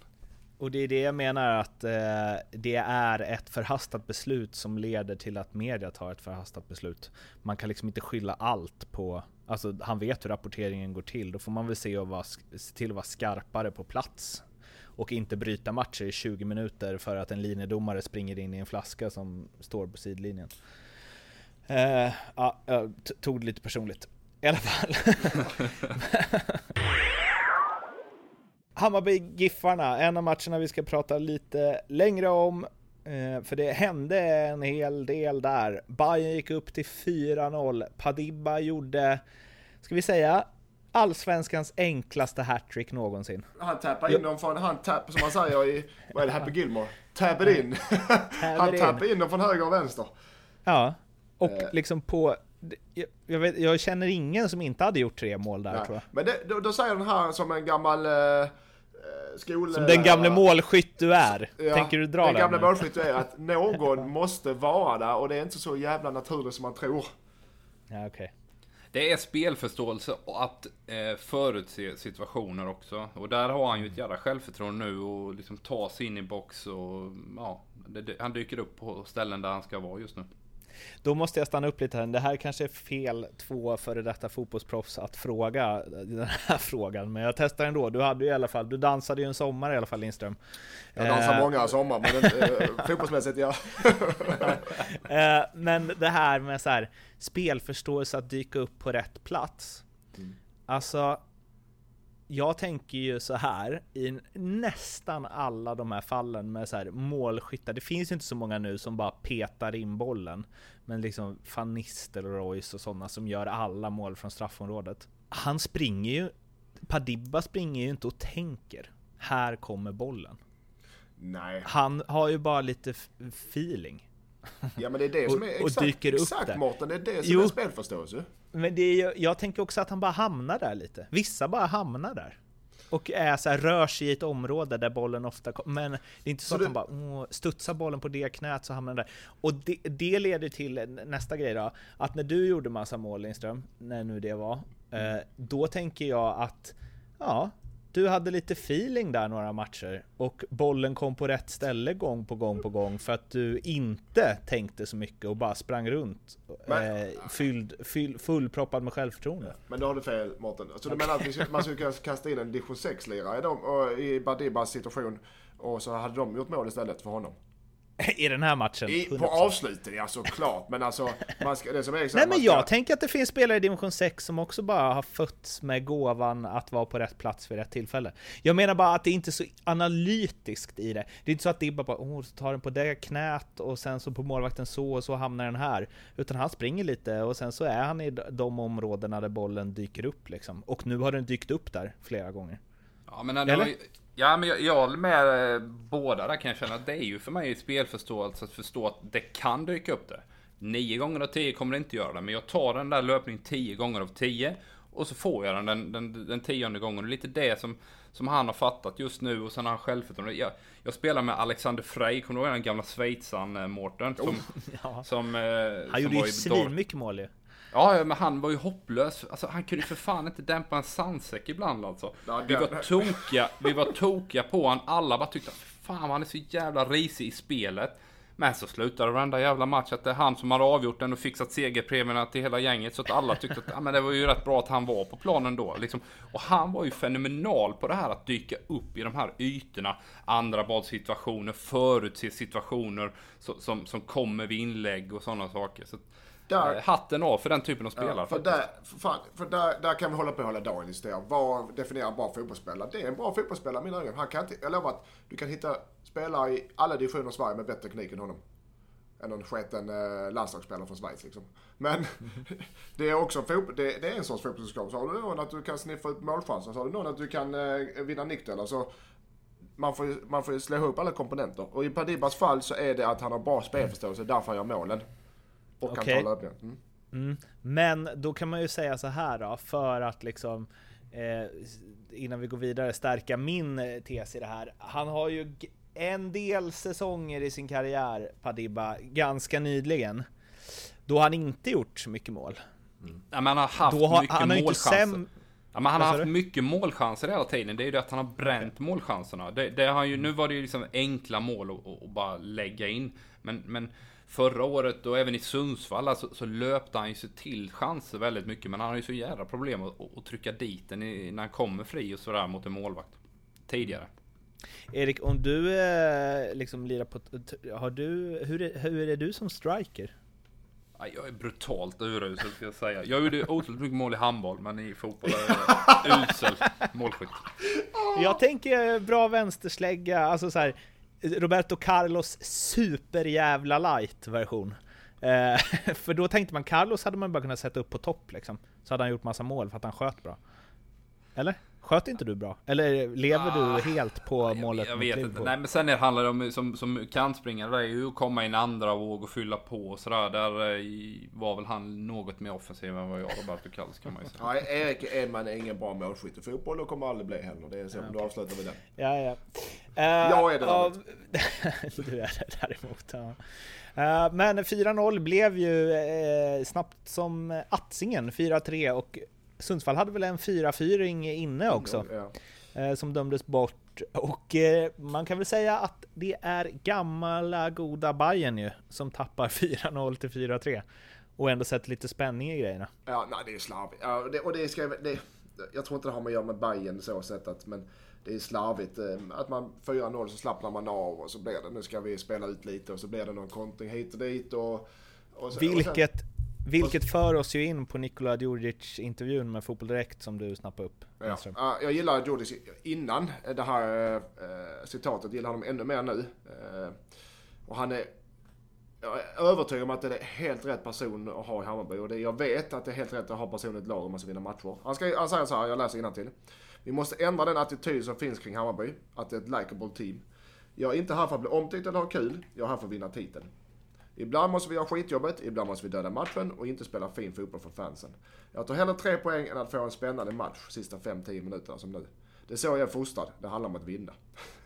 Och det är det jag menar att eh, det är ett förhastat beslut som leder till att media tar ett förhastat beslut. Man kan liksom inte skylla allt på, alltså han vet hur rapporteringen går till, då får man väl se, och vara, se till att vara skarpare på plats. Och inte bryta matcher i 20 minuter för att en linjedomare springer in i en flaska som står på sidlinjen. Eh, ja, jag tog det lite personligt. I alla fall. Hammarby-Giffarna, en av matcherna vi ska prata lite längre om. Eh, för det hände en hel del där. Bayern gick upp till 4-0. Padibba gjorde, ska vi säga, allsvenskans enklaste hattrick någonsin.
Han tappar in dem från, han tapp, som man säger i, vad är det, Happy Gilmore? Tappar in. han tappar in dem från höger och vänster.
Ja, och
Eh.
liksom på... Jag, jag, vet, jag känner ingen som inte hade gjort tre mål där
Nej.
tror jag.
Men det, då, då säger den här som en gammal eh, skol...
Som den gamle målskytt du är.
Ja,
Tänker du dra
den
den?
gamla
nu?
målskytt är att någon måste vara där och det är inte så jävla naturligt som man tror.
Ja, okej.
Det är spelförståelse och att eh, förutse situationer också. Och där har han ju ett jävla självförtroende nu och liksom ta sig in i box och ja, det, han dyker upp på ställen där han ska vara just nu.
Då måste jag stanna upp lite här. Det här kanske är fel två före detta fotbollsproffs att fråga den här frågan, men jag testar ändå. Du hade ju i alla fall, du dansade ju en sommar i alla fall Lindström.
Jag dansar
Eh,
många sommar men inte, eh, fotbollsmässigt ja.
Eh, men det här med så här, spelförståelse att dyka upp på rätt plats. Alltså, jag tänker ju så här i nästan alla de här fallen med så här målskyttar. Det finns ju inte så många nu som bara petar in bollen. Men liksom Van Nistelrooy och sådana som gör alla mål från straffområdet. Han springer ju, Padibba springer ju inte och tänker. Här kommer bollen.
Nej,
Han har ju bara lite feeling.
Ja men det är det som
Och-
är
och
exakt,
dyker upp
exakt
där.
Mårten, det är det som
Jo.
är spelförståelse.
Men det är jag tänker också att han bara hamnar där lite. Vissa bara hamnar där. Och är så här, rör sig i ett område där bollen ofta kommer. Men det är inte så,
Så
att
du-
han bara åh, studsar bollen på det knät så hamnar den där. Och det, det leder till nästa grej då. Att när du gjorde massa mål Lindström, när nu det var. Eh, då tänker jag att ja, du hade lite feeling där några matcher och bollen kom på rätt ställe gång på gång på gång för att du inte tänkte så mycket och bara sprang runt
Men-
eh, fylld, fyll, fullproppad med självförtroende.
Men då har du fel Mårten. Så du menar att man skulle kunna kasta in en division 6-lirare i, dem- och i Badibas situation och så hade de gjort mål istället för honom?
I den här matchen.
I, på
100%.
avslutningen, ja såklart. Men alltså, man ska, det som är
Nej
man
men
ska-
jag tänker att det finns spelare i division 6 som också bara har fötts med gåvan att vara på rätt plats vid rätt tillfälle. Jag menar bara att det inte är så analytiskt i det. Det är inte så att det är bara åh, så tar den på det knät och sen så på målvakten så och så hamnar den här. Utan han springer lite och sen så är han i de områdena där bollen dyker upp liksom. Och nu har den dykt upp där flera gånger.
Ja men, han,
Eller?
Ja, men jag, jag håller med eh, båda där kan jag känna det är ju för mig spelförståelse att förstå att det kan dyka upp det. Nio gånger av tio kommer det inte göra det, men jag tar den där löpningen tio gånger av tio och så får jag den den, den, den tionde gången. Är lite det som, som han har fattat just nu och sen har han självförtroende. Jag, jag spelar med Alexander Frey, kommer du ihåg den gamla schweizaren eh, Mårten? Som,
Ja.
som, eh,
Han
som
gjorde ju svinmycket mål ju.
Ja, men han var ju hopplös. Alltså, han kunde för fan inte dämpa en sandsäck ibland alltså. Vi var tokiga, vi var tokiga på han. Alla bara tyckte att fan han är så jävla risig i spelet. Men så slutade varenda jävla match att det är han som har avgjort den och fixat segerpremierna till hela gänget. Så att alla tyckte att ja, men det var ju rätt bra att han var på planen då. Liksom. Och han var ju fenomenal på det här att dyka upp i de här ytorna. Andra bollsituationer, förutse situationer som, som, som kommer vid inlägg och sådana saker. Så, att,
Där-
eh, hatten av för den typen av spelare.
Ja, för
faktiskt.
där, för, fan, för där, där kan vi hålla på hela dagen och diskutera. Vad definierar en bra fotbollsspelare? Det är en bra fotbollsspelare i mina ögon. Han kan inte, jag lovar att du kan hitta spelare i alla divisioner i Sverige med bättre teknik än honom. Än någon sketen eh, landslagsspelare från Schweiz liksom. Men det är också fotboll, det, det är en sorts fotbollskunskap. Så har du någon att du kan sniffa ut målchanser, så har du någon att du kan eh, vinna nickdueller. Så man får, man får slå ihop alla komponenter. Och i Padibas fall så är det att han har bra spelförståelse, därför han gör målen. Och
Okej.
kan ta löpningen. Mm.
Mm. Men då kan man ju säga så här då, för att liksom eh, innan vi går vidare stärka min eh, tes i det här. Han har ju en del säsonger i sin karriär, Padibba, ganska nyligen, då han inte gjort så mycket mål.
Ja, men han har haft
Då har,
mycket
han har
målchanser.
säm...
Ja, men han har haft
du?
mycket målchanser hela tiden. Det är ju det att han har bränt målchanserna. Det, det har ju, nu var det ju liksom enkla mål att, att bara lägga in. Men, men förra året och även i Sundsvall alltså, så löpte han ju sig till chanser väldigt mycket. Men han har ju så jävla problem att, att trycka dit den i, när han kommer fri och sådär mot en målvakt. Tidigare.
Erik, om du eh, liksom lirar på... Har du, hur, är, hur är du som striker?
Ja, Jag är brutalt urusel ska jag säga. Jag gjorde otroligt mycket mål i handboll, men i fotboll är jag usel målskytt.
Jag tänker bra vänsterslägga, alltså så här Roberto Carlos superjävla light version. Eh, för då tänkte man Carlos hade man bara kunnat sätta upp på topp liksom. Så hade han gjort massa mål för att han sköt bra. Eller? Sköt inte du bra? Eller lever
Ah,
du helt på
Jag,
målet
jag vet inte. Nej men sen är- handlar det om som, som kantspringare, det är ju att komma i en andra våg och fylla på och sådär. Där eh, var väl han något mer offensiv än vad jag Roberto Carlos kan man ju säga.
Ja, Erik Edman är ingen bra målskytt i fotboll och kommer aldrig bli heller. Det är så. Då avslutar vi den.
Ja, ja. Eh,
Jag är det
av- Du är det däremot. Ja. Eh, men 4-0 blev ju eh, snabbt som Atzingen 4-3 och Sundsvall hade väl en 4-4 inne också
Ja.
eh, som dömdes bort. Och eh, man kan väl säga att det är gamla goda Bayern ju som tappar 4-0 till 4-3 och ändå sätter lite spänning i grejerna.
Ja, nej det är slarvigt. Ja, det, och det ska, det, jag tror inte det har med att göra med Bayern så sätt att, men det är slarvigt. eh, Att man 4-0 så slappnar man av och så blir det, nu ska vi spela ut lite och så blir det någon kontring hit och dit och... och så, och sen,
Vilket, för oss ju in på Nikola Djurdjic intervjun med Fotboll Direkt som du snappade upp.
Ja. Jag gillar Jordis innan det här eh, citatet, gillar honom ännu mer nu. Eh, och han är, jag är övertygad om att det är helt rätt person att ha i Hammarby. Och det, jag vet att det är helt rätt att ha person i ett lag om man ska vinna matcher. Han, ska, han säger så här, jag läser till. Vi måste ändra den attityd som finns kring Hammarby, att det är ett likable team. Jag är inte här för att bli omtyckt eller ha kul, jag är här för att vinna titeln. Ibland måste vi göra skitjobbet, ibland måste vi döda matchen och inte spela fin fotboll för fansen. Jag tar hellre tre poäng än att få en spännande match sista 5-10 minuterna som nu. Det är så jag är fostrad, det handlar om att vinna.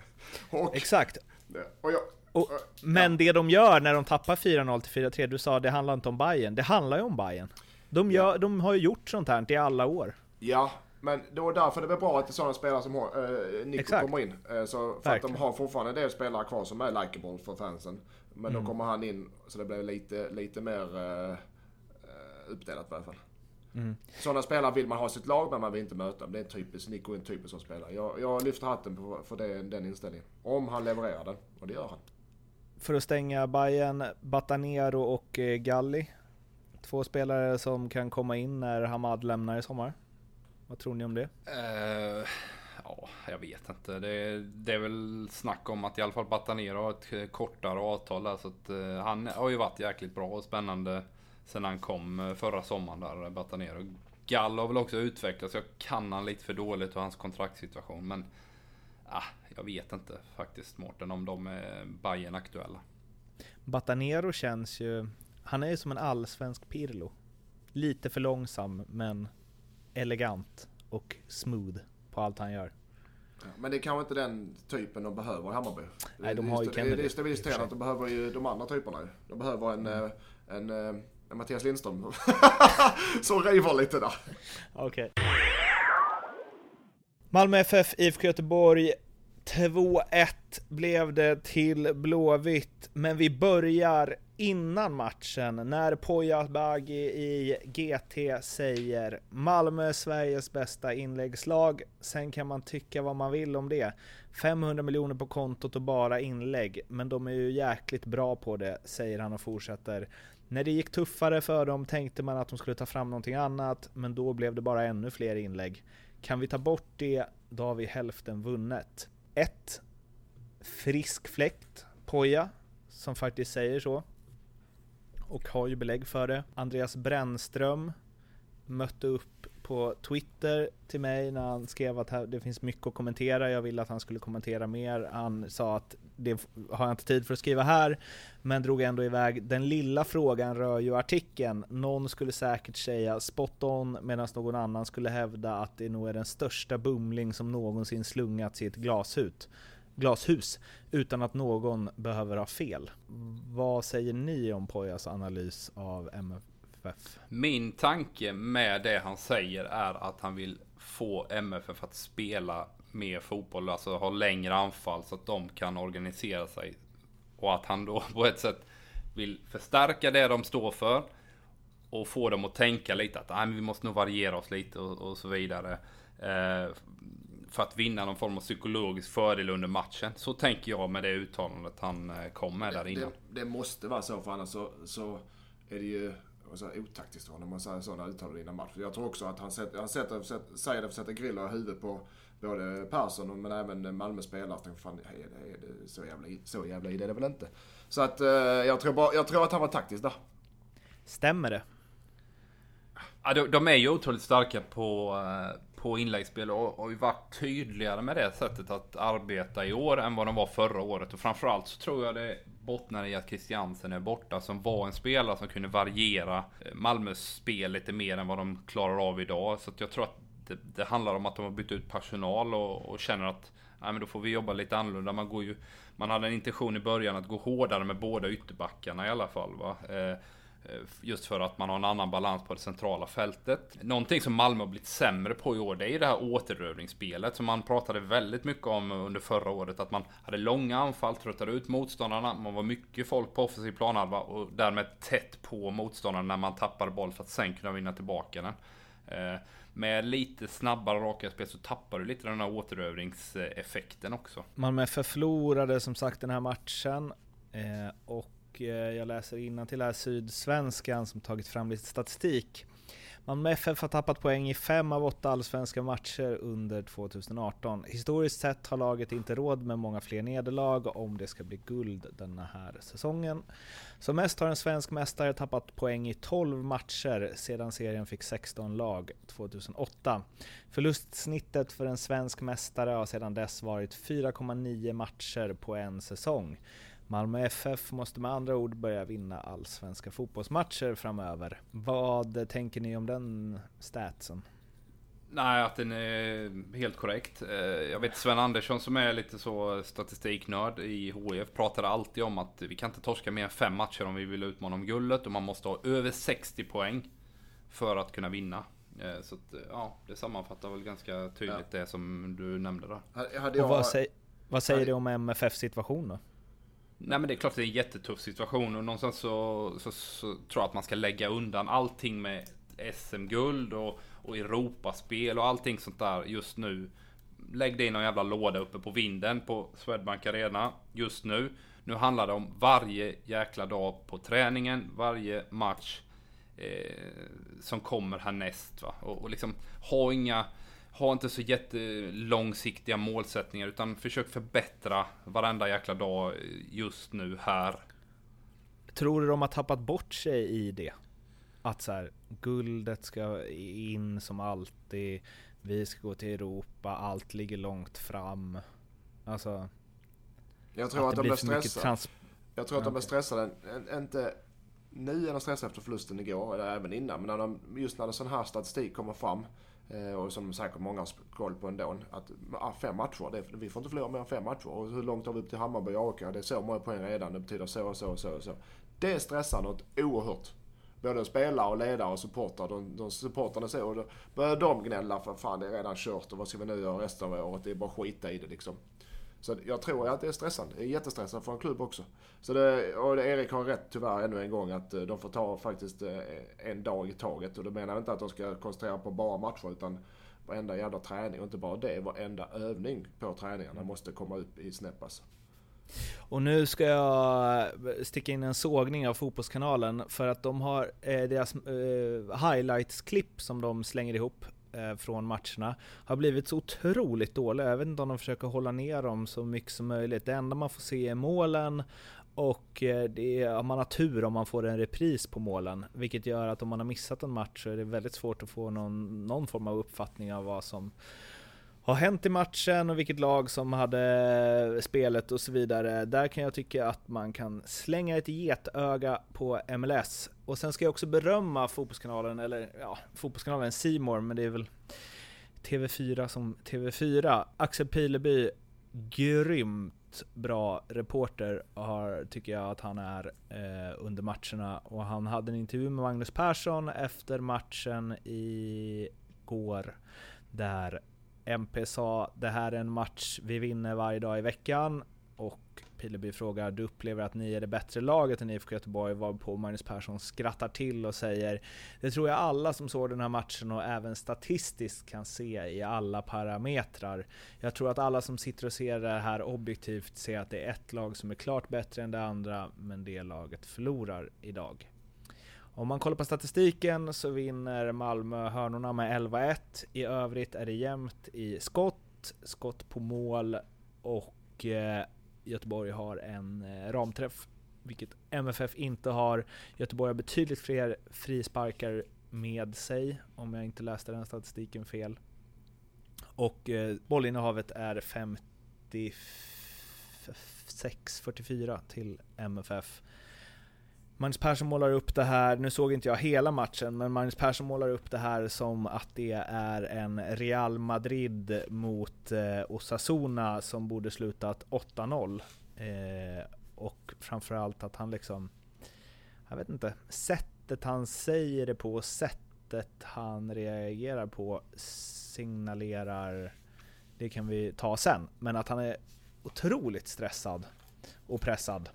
och,
Exakt.
och jag,
Och, men det de gör när de tappar 4-0 till 4-3, du sa det handlar inte om Bayern. Det handlar ju om Bayern. De, gör, de har ju gjort sånt här i alla år.
ja, men det var därför det var bra att det är sådana spelare som äh, Nico
Exakt.
kommer in. Eh, så för att
Verkligen.
de har fortfarande en del spelare kvar som är likeable för fansen. Men
Mm.
då kommer han in så det blir lite, lite mer uh, uppdelat i alla fall.
Mm.
Sådana spelare vill man ha i sitt lag men man vill inte möta dem. Det är en typisk, Nico är en typisk sån spelare. Jag, jag lyfter hatten på, för det, den inställningen. Om han levererar den. Och det gör han.
För att stänga Bayern, Batanero och eh, Galli. Två spelare som kan komma in när Hamad lämnar i sommar. Vad tror ni om det?
Eh, ja, jag vet inte. Det, det är väl snack om att i alla fall Batanero har ett kortare avtal där. Så att, eh, han har ju varit jäkligt bra och spännande sen han kom eh, förra sommaren där, eh, Batanero. Gall har väl också utvecklats. Jag kan han lite för dåligt och hans kontraktssituation. Men ah, jag vet inte faktiskt Mårten om de är Bayern aktuella.
Batanero känns ju... Han är ju som en allsvensk Pirlo. Lite för långsam, men elegant och smooth på allt han gör.
Men det är kanske inte den typen de behöver i Hammarby.
Nej, de har ju Kennedy,
det, är
sig.
att de behöver ju de andra typerna. De behöver en,
Mm.
eh, en, eh, en Mattias Lindström. Som river lite där.
Okej. Malmö FF, IFK Göteborg. 2-1 blev det till Blåvitt, men vi börjar innan matchen när Poya Bagi i GT säger Malmö är Sveriges bästa inläggslag. Sen kan man tycka vad man vill om det. 500 miljoner på kontot och bara inlägg, men de är ju jäkligt bra på det, säger han och fortsätter. När det gick tuffare för dem tänkte man att de skulle ta fram någonting annat, men då blev det bara ännu fler inlägg. Kan vi ta bort det, då har vi hälften vunnet. 1. Frisk fläkt, Poja, som faktiskt säger så. Och har ju belägg för det. Andreas Brännström mötte upp på Twitter till mig när han skrev att det finns mycket att kommentera. Jag ville att han skulle kommentera mer. Han sa att det har jag inte tid för att skriva här, men drog ändå iväg. Den lilla frågan rör ju artikeln. Någon skulle säkert säga spot on, medan någon annan skulle hävda att det nog är den största bumling som någonsin slungats i ett glashus glashus utan att någon behöver ha fel. Vad säger ni om Pojas analys av MFF?
Min tanke med det han säger är att han vill få MFF att spela mer fotboll, alltså ha längre anfall så att de kan organisera sig. Och att han då på ett sätt vill förstärka det de står för och få dem att tänka lite att Nej, vi måste nog variera oss lite och, och så vidare. Eh, för att vinna någon form av psykologisk fördel under matchen. Så tänker jag med det uttalandet han eh, kom med där innan.
Det, det, måste vara så, för annars så, så är det ju så otaktiskt när man säger sådana uttalanden innan match. Jag tror också att han, sätter, han sätter, sätter, säger det för att sätta griller i huvudet på både Persson men även Malmö spelare. Tänkte, fan, är det, är det så, jävla, så jävla är det väl inte. Så att eh, jag, tror bara, jag tror att han var taktisk där.
Stämmer det?
Ja, de, de är ju otroligt starka på, eh, på inläggsspel och har ju varit tydligare med det sättet att arbeta i år än vad de var förra året. Och framförallt så tror jag det bottnar i att Christiansen är borta som var en spelare som kunde variera eh, Malmös spel lite mer än vad de klarar av idag. Så att jag tror att det, det handlar om att de har bytt ut personal och, och känner att nej, men då får vi jobba lite annorlunda. Man, går ju, man hade en intention i början att gå hårdare med båda ytterbackarna i alla fall. Va? Eh, eh, just för att man har en annan balans på det centrala fältet. Någonting som Malmö har blivit sämre på i år, det är ju det här återrövningsspelet som man pratade väldigt mycket om under förra året. Att man hade långa anfall, tröttade ut motståndarna, man var mycket folk på offensiv planhalva och därmed tätt på motståndarna när man tappade boll för att sen kunna vinna tillbaka den. Eh, med lite snabbare raka spel så tappar du lite den här återövringseffekten också.
Malmö förlorade som sagt den här matchen eh, och Eh, jag läser till här Sydsvenskan som tagit fram lite statistik. Malmö FF har tappat poäng i fem av åtta allsvenska matcher under 2018. Historiskt sett har laget inte råd med många fler nederlag om det ska bli guld denna här säsongen. Som mest har en svensk mästare tappat poäng i 12 matcher sedan serien fick 16 lag 2008. Förlustsnittet för en svensk mästare har sedan dess varit 4,9 matcher på en säsong. Malmö FF måste med andra ord börja vinna allsvenska fotbollsmatcher framöver. Vad tänker ni om den statsen?
Nej, att den är helt korrekt. Eh, jag vet Sven Andersson som är lite så statistiknörd i HIF pratade alltid om att vi kan inte torska mer än fem matcher om vi vill utmana om guldet och man måste ha över 60 poäng för att kunna vinna. Eh, så att, ja, det sammanfattar väl ganska tydligt ja. det som du nämnde där.
Hade jag... Och vad, säger, vad säger hade... du om MFF situation då?
Nej men det är klart det är en jättetuff situation och någonstans så, så, så tror jag att man ska lägga undan allting med SM-guld och, och Europaspel och allting sånt där just nu. Lägg det i någon jävla låda uppe på vinden på Swedbank Arena just nu. Nu handlar det om varje jäkla dag på träningen, varje match eh, som kommer härnäst. Va? Och, och liksom ha inga ha inte så jättelångsiktiga målsättningar utan försök förbättra varenda jäkla dag just nu här.
Tror du de har tappat bort sig i det? Att så här, guldet ska in som alltid, vi ska gå till Europa, allt ligger långt fram. Alltså...
Jag tror att, att de blir stressade. Jag tror att de blir stressade, inte nu är de stressade efter förlusten igår, eller även innan, men när de, just när sån här statistik kommer fram Eh, och som säkert många har koll på ändå. Att ah, fem matcher, det, vi får inte förlora mer än fem matcher. Och hur långt har vi upp till Hammarby och AIK? Det är så många poäng redan. Det betyder så och så och så och så. Det stressar något oerhört. Både spelare och ledare och supportrar. De, de supportrarna så. Och då börjar de gnälla för fan det är redan kört och vad ska vi nu göra resten av året? Det är bara skita i det liksom. Så jag tror att det är stressande. Det är jättestressande för en klubb också. Så det, och Erik har rätt tyvärr ännu en gång att eh, de får ta faktiskt eh, en dag i taget. Och då menar jag inte att de ska koncentrera på bara matcher utan varenda jävla träning och inte bara det. Varenda övning på träningarna måste komma upp i snäpp alltså.
Och nu ska jag eh, sticka in en sågning av Fotbollskanalen för att de har eh, deras eh, highlights-klipp som de slänger ihop eh, från matcherna har blivit så otroligt dåliga. Jag vet inte om de försöker hålla ner dem så mycket som möjligt. Det enda man får se är målen Och eh, det är, man har tur om man får en repris på målen, vilket gör att om man har missat en match så är det väldigt svårt att få någon, någon form av uppfattning av vad som har hänt i matchen och vilket lag som hade spelet och så vidare. Där kan jag tycka att man kan slänga ett getöga på MLS. Och sen ska jag också berömma Fotbollskanalen, eller ja, Fotbollskanalen Simor, men det är väl TV4 som TV4. Axel Pileby, grymt bra reporter har, tycker jag att han är eh, under matcherna. Och han hade en intervju med Magnus Persson efter matchen igår. Där MP sa det här är en match vi vinner varje dag i veckan. Och Pileby frågar, du upplever att ni är det bättre laget än IFK Göteborg? Varpå Magnus Persson skrattar till och säger, det tror jag alla som såg den här matchen och även statistiskt kan se i alla parametrar. Jag tror att alla som sitter och ser det här objektivt ser att det är ett lag som är klart bättre än det andra, men det laget förlorar idag. Om man kollar på statistiken så vinner Malmö hörnorna med 11-1. I övrigt är det jämnt i skott, skott på mål och eh, Göteborg har en eh, ramträff, vilket MFF inte har. Göteborg har betydligt fler frisparkar med sig, om jag inte läste den statistiken fel. Och eh, bollinnehavet är 56-44 till MFF. Magnus Persson målar upp det här, nu såg inte jag hela matchen, men Magnus Persson målar upp det här som att det är en Real Madrid mot eh, Osasuna som borde slutat 8-0. Eh, och framförallt att han liksom, jag vet inte, sättet han säger det på, sättet han reagerar på signalerar, det kan vi ta sen, men att han är otroligt stressad och pressad.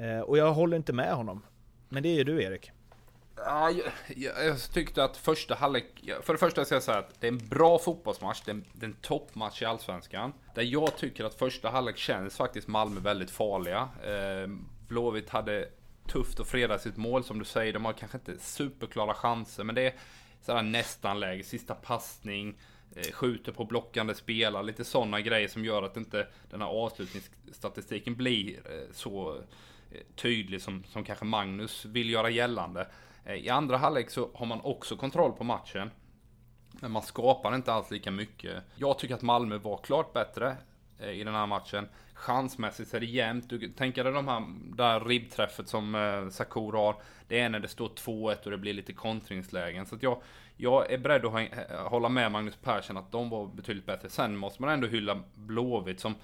Eh, och jag håller inte med honom. Men det är ju du Erik.
Ja, jag, jag, jag, tyckte att första halvlek... För det första ska jag säga att det är en bra fotbollsmatch. Det är en, det är en toppmatch i Allsvenskan. Där jag tycker att första halvlek känns faktiskt Malmö väldigt farliga. Eh, Blåvitt hade tufft att freda sitt mål som du säger. De har kanske inte superklara chanser, men det är sådär nästan läge. Sista passning, eh, skjuter på blockande spelare, lite sådana grejer som gör att inte den här avslutningsstatistiken blir eh, så tydlig som, som kanske Magnus vill göra gällande. Eh, I andra halvlek så har man också kontroll på matchen. Men man skapar inte alls lika mycket. Jag tycker att Malmö var klart bättre eh, i den här matchen. Chansmässigt är det jämnt. Du tänker dig de här, där ribbträffet som eh, Sakur har. Det är när det står 2-1 och det blir lite kontringslägen. Så att jag, jag är beredd att eh, hålla med Magnus Persson att de var betydligt bättre. Sen måste man ändå hylla Blåvitt som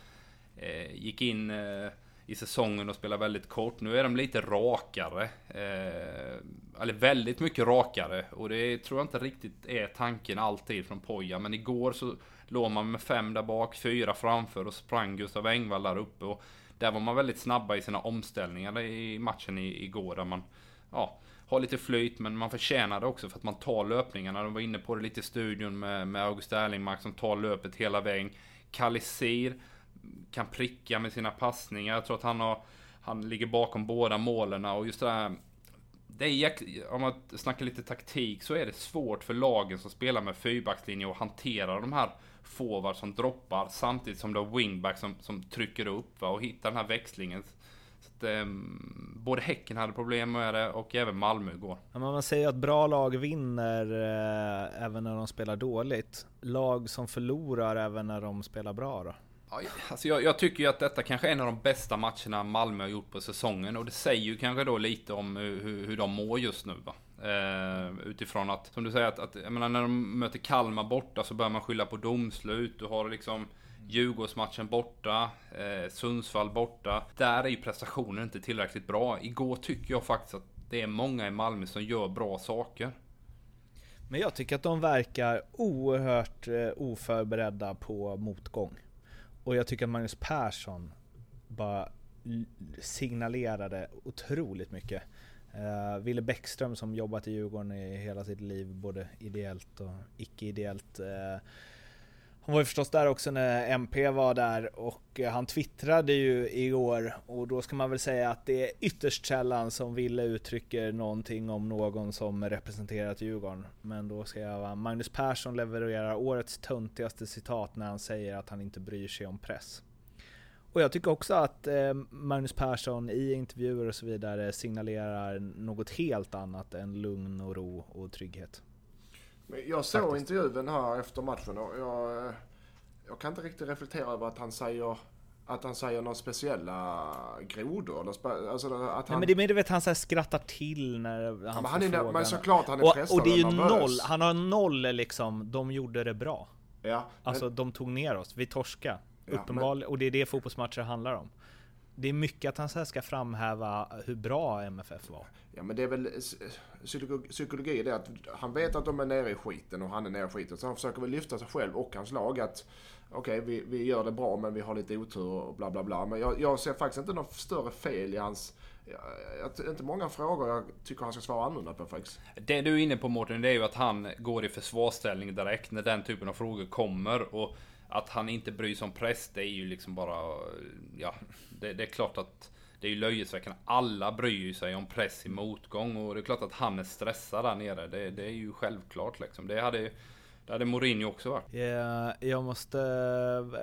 eh, gick in eh, i säsongen och spelar väldigt kort. Nu är de lite rakare. Eh, eller väldigt mycket rakare. Och det tror jag inte riktigt är tanken alltid från Poja. Men igår så låg man med fem där bak, fyra framför och sprang Gustav Engvall där uppe. Och där var man väldigt snabba i sina omställningar i matchen igår. Där man ja, har lite flyt, men man förtjänar det också för att man tar löpningarna. De var inne på det lite i studion med, med August Erlingmark som tar löpet hela vägen. Kalisir kan pricka med sina passningar. Jag tror att han har han ligger bakom båda målen och just det där det är, om man snackar lite taktik så är det svårt för lagen som spelar med fyrbackslinje att hantera de här forwards som droppar samtidigt som du har wingback som, som trycker upp va, och hittar den här växlingen. Så att, eh, både Häcken hade problem med det och även Malmö igår.
Ja, man säger att bra lag vinner eh, även när de spelar dåligt. Lag som förlorar även när de spelar bra då?
Alltså jag, jag, tycker ju att detta kanske är en av de bästa matcherna Malmö har gjort på säsongen och det säger ju kanske då lite om hur, hur de mår just nu va. Eh, utifrån att, som du säger, att, att jag menar, när de möter Kalmar borta så börjar man skylla på domslut. Du har liksom Djurgårdsmatchen borta, eh, Sundsvall borta. Där är ju prestationen inte tillräckligt bra. Igår tycker jag faktiskt att det är många i Malmö som gör bra saker.
Men jag tycker att de verkar oerhört eh, oförberedda på motgång. Och jag tycker att Magnus Persson bara signalerade otroligt mycket. Eh, uh, Ville Bäckström som jobbat i Djurgården i hela sitt liv, både ideellt och icke-ideellt. Uh, hon var ju förstås där också när MP var där och eh, han twittrade ju igår och då ska man väl säga att det är ytterst sällan som Ville uttrycker någonting om någon som representerat Djurgården. Men då ska jag vara Magnus Persson levererar årets töntigaste citat när han säger att han inte bryr sig om press. Och jag tycker också att eh, Magnus Persson i intervjuer och så vidare signalerar något helt annat än lugn och ro och trygghet.
Men Jag såg
Faktiskt.
intervjun här efter matchen och jag, jag kan inte riktigt reflektera över att han säger att han säger några speciella grodor. Eller spe, alltså att
Nej,
han,
men det är mer du vet han så här skrattar till när han
men
får
han är,
frågan.
men såklart han är
och,
pressad
och det är ju
nervös.
noll, han har noll liksom, de gjorde det bra.
Ja,
Alltså de tog ner oss, vi torska.
Ja,
Uppenbarligen, och det är det fotbollsmatcher handlar om. Det är mycket att han så här ska framhäva hur bra MFF var.
Ja men det är väl psykologi, det att han vet att de är nere i skiten och han är nere i skiten. Så han försöker väl lyfta sig själv och hans lag att okej vi, vi gör det bra men vi har lite otur och bla bla bla. Men jag, jag ser faktiskt inte något större fel i hans... Jag, jag, inte många frågor jag tycker han ska svara annorlunda på faktiskt.
Det du är inne på Mårten, det är ju att han går i försvarsställning direkt när den typen av frågor kommer. Och att han inte bryr sig om press, det är ju liksom bara... Ja, det, det är klart att det är ju löjesväckande. Alla bryr sig om press i motgång och det är klart att han är stressad där nere. Det, det är ju självklart liksom. Det hade, det hade Mourinho också varit.
Eh, Jag måste,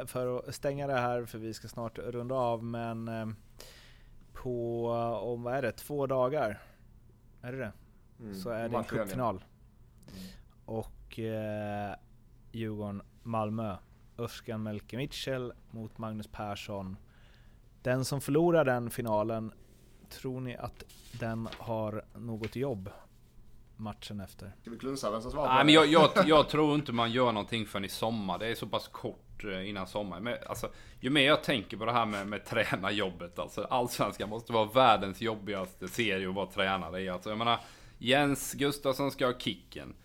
för att stänga det här, för vi ska snart runda av, men eh, på, om vad är det, två dagar? Är det det?
Mm.
Så är det en cupfinal. Och eh, Djurgården-Malmö. Özcan Melke Mitchell mot Magnus Persson. Den som förlorar den finalen, tror ni att den har något jobb matchen efter?
Ska vi klunsa vem som svarar
Nej men jag, jag, jag tror inte man gör någonting förrän i sommar. Det är så pass kort eh, innan sommar. Men alltså, ju mer jag tänker på det här med, med tränarjobbet. Alltså, Allsvenskan måste vara världens jobbigaste serie att vara tränare i. Alltså, jag menar, Jens Gustafsson ska ha kicken.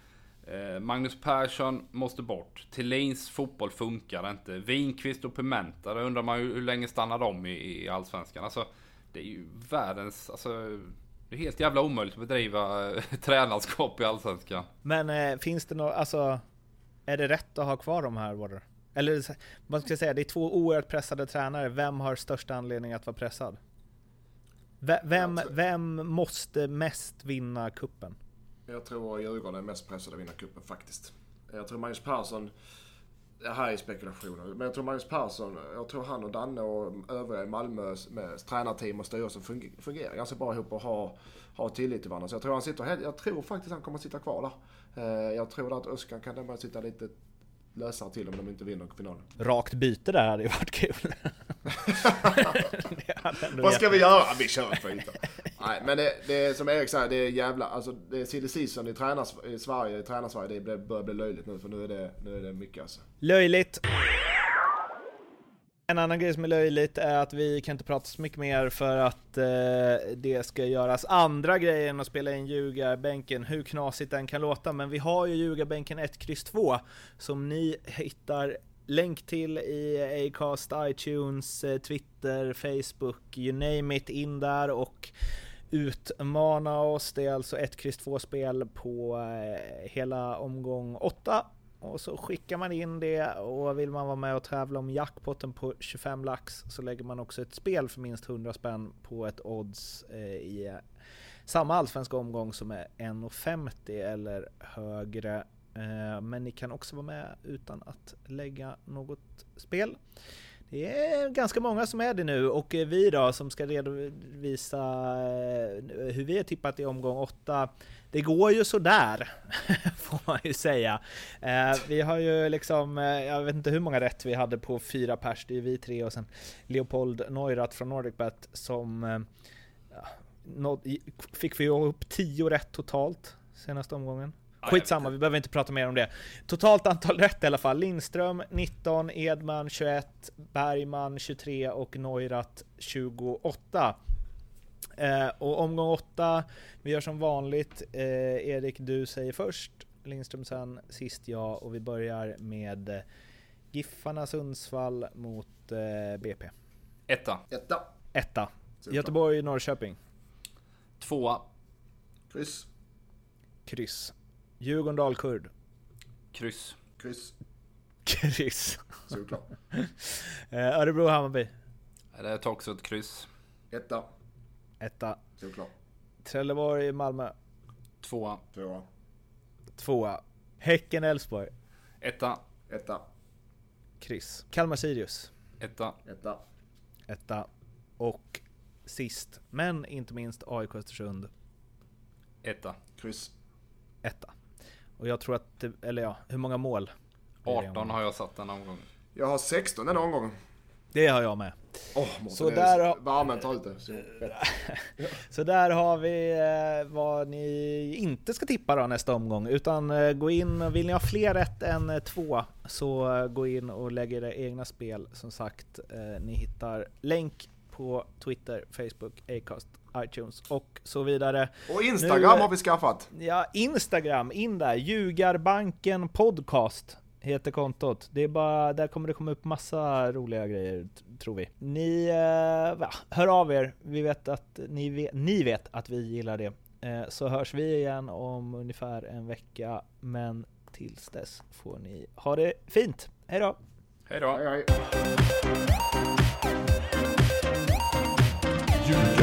Eh, Magnus Persson måste bort. Thelins fotboll funkar inte. Winqvist och Pimenta, då undrar man ju hur länge stannar de i, i Allsvenskan? Alltså, det är ju världens... Alltså, det är helt jävla omöjligt att bedriva eh, tränarskap i Allsvenskan.
Men eh, finns det något, alltså, är det rätt att ha kvar de här Warder? Eller vad ska jag säga, det är två oerhört pressade tränare, vem har största anledning att vara pressad? Ve- Vem,
tror-
vem måste mest vinna kuppen?
Jag tror Djurgården är mest pressade att vinna cupen faktiskt. Jag tror Magnus Persson, det här är spekulationer, men jag tror Magnus Persson, jag tror han och Danne och övriga i Malmös med tränarteam och styrelsen fungerar, fungerar ganska bra ihop och har, har tillit till varandra. Så jag tror han sitter, jag tror faktiskt han kommer att sitta kvar där. Eh, Jag tror att Öskan kan därmed sitta lite lösare till om de inte vinner finalen.
Rakt byte där hade ju varit kul.
Vad ska vi göra? Vi kör ett byte. Nej, men det, det är som Erik säger, det är jävla, alltså det är silly season i, tränars, i Sverige, i tränarsverige, det börjar bli löjligt nu för nu är det, nu är det mycket alltså.
Löjligt. En annan grej som är löjligt är att vi kan inte prata så mycket mer för att eh, det ska göras andra grejer än att spela in ljugarbänken, hur knasigt den kan låta. Men vi har ju ljugarbänken 1, X 2 som ni hittar länk till i Acast, iTunes, eh, Twitter, Facebook, you name it, in där och utmana oss. Det är alltså ett X 2 spel på eh, hela omgång 8 och så skickar man in det och vill man vara med och tävla om jackpotten på 25 lax så lägger man också ett spel för minst 100 spänn på ett odds eh, i samma allsvenska omgång som är 1,50 eller högre. Eh, men ni kan också vara med utan att lägga något spel. Det är ganska många som är det nu och eh, vi då som ska redovisa eh, hur vi har tippat i omgång 8 det går ju sådär, får man ju säga. Eh, vi har ju liksom, jag vet inte hur många rätt vi hade på fyra pers, det är ju vi tre och sen Leopold Neurath från NordicBet som ja, fick vi ihop tio rätt totalt senaste omgången. Skitsamma, vi behöver inte prata mer om det. Totalt antal rätt i alla fall. Lindström 19, Edman 21, Bergman 23 och Neurath 28. Eh, och omgång 8, vi gör som vanligt. Eh, Erik, du säger först, Lindström sen, sist jag och vi börjar med eh, Giffarna Sundsvall mot eh, BP.
Etta.
Etta.
Etta.
Såklart.
Göteborg, Norrköping.
Tvåa.
Kryss.
Kryss. Djurgården, Dalkurd.
Kryss.
Kryss.
Kryss.
Såklart.
Eh, Örebro, Hammarby.
Det tar också ett kryss.
Etta.
Etta.
Såklart.
Trelleborg, Malmö.
Tvåa.
Tvåa.
Tvåa. Häcken, Elfsborg.
Etta.
Etta.
Kryss. Kalmar, Sirius.
Etta.
Etta.
etta. Och sist, men inte minst, AIK Östersund
Etta.
Kryss.
etta. Och jag tror att, eller ja, hur många mål? blir det i
18
omgången?
har jag satt den omgången.
Jag har 16 den omgången.
Det har jag med.
Åh, Mårten,
Så där
är
har-
ut det. Så,
Så där har vi eh, vad ni inte ska tippa då nästa omgång, utan eh, gå in, vill ni ha fler rätt än eh, två så gå in och lägg era egna spel. Som sagt, ni hittar länk på Twitter, Facebook, Acast, iTunes och så vidare.
Och Instagram
nu,
har vi skaffat.
Ja, Instagram, in där. Ljugarbanken Podcast heter kontot. Det är bara, där kommer det komma upp massa roliga grejer, tror vi. Ni, eh, va, hör av er. Vi vet att ni vet, ni vet att vi gillar det. Eh, så hörs vi igen om ungefär en vecka, men tills dess får ni ha det fint.
Hejdå! Hejdå!
Hej, hej.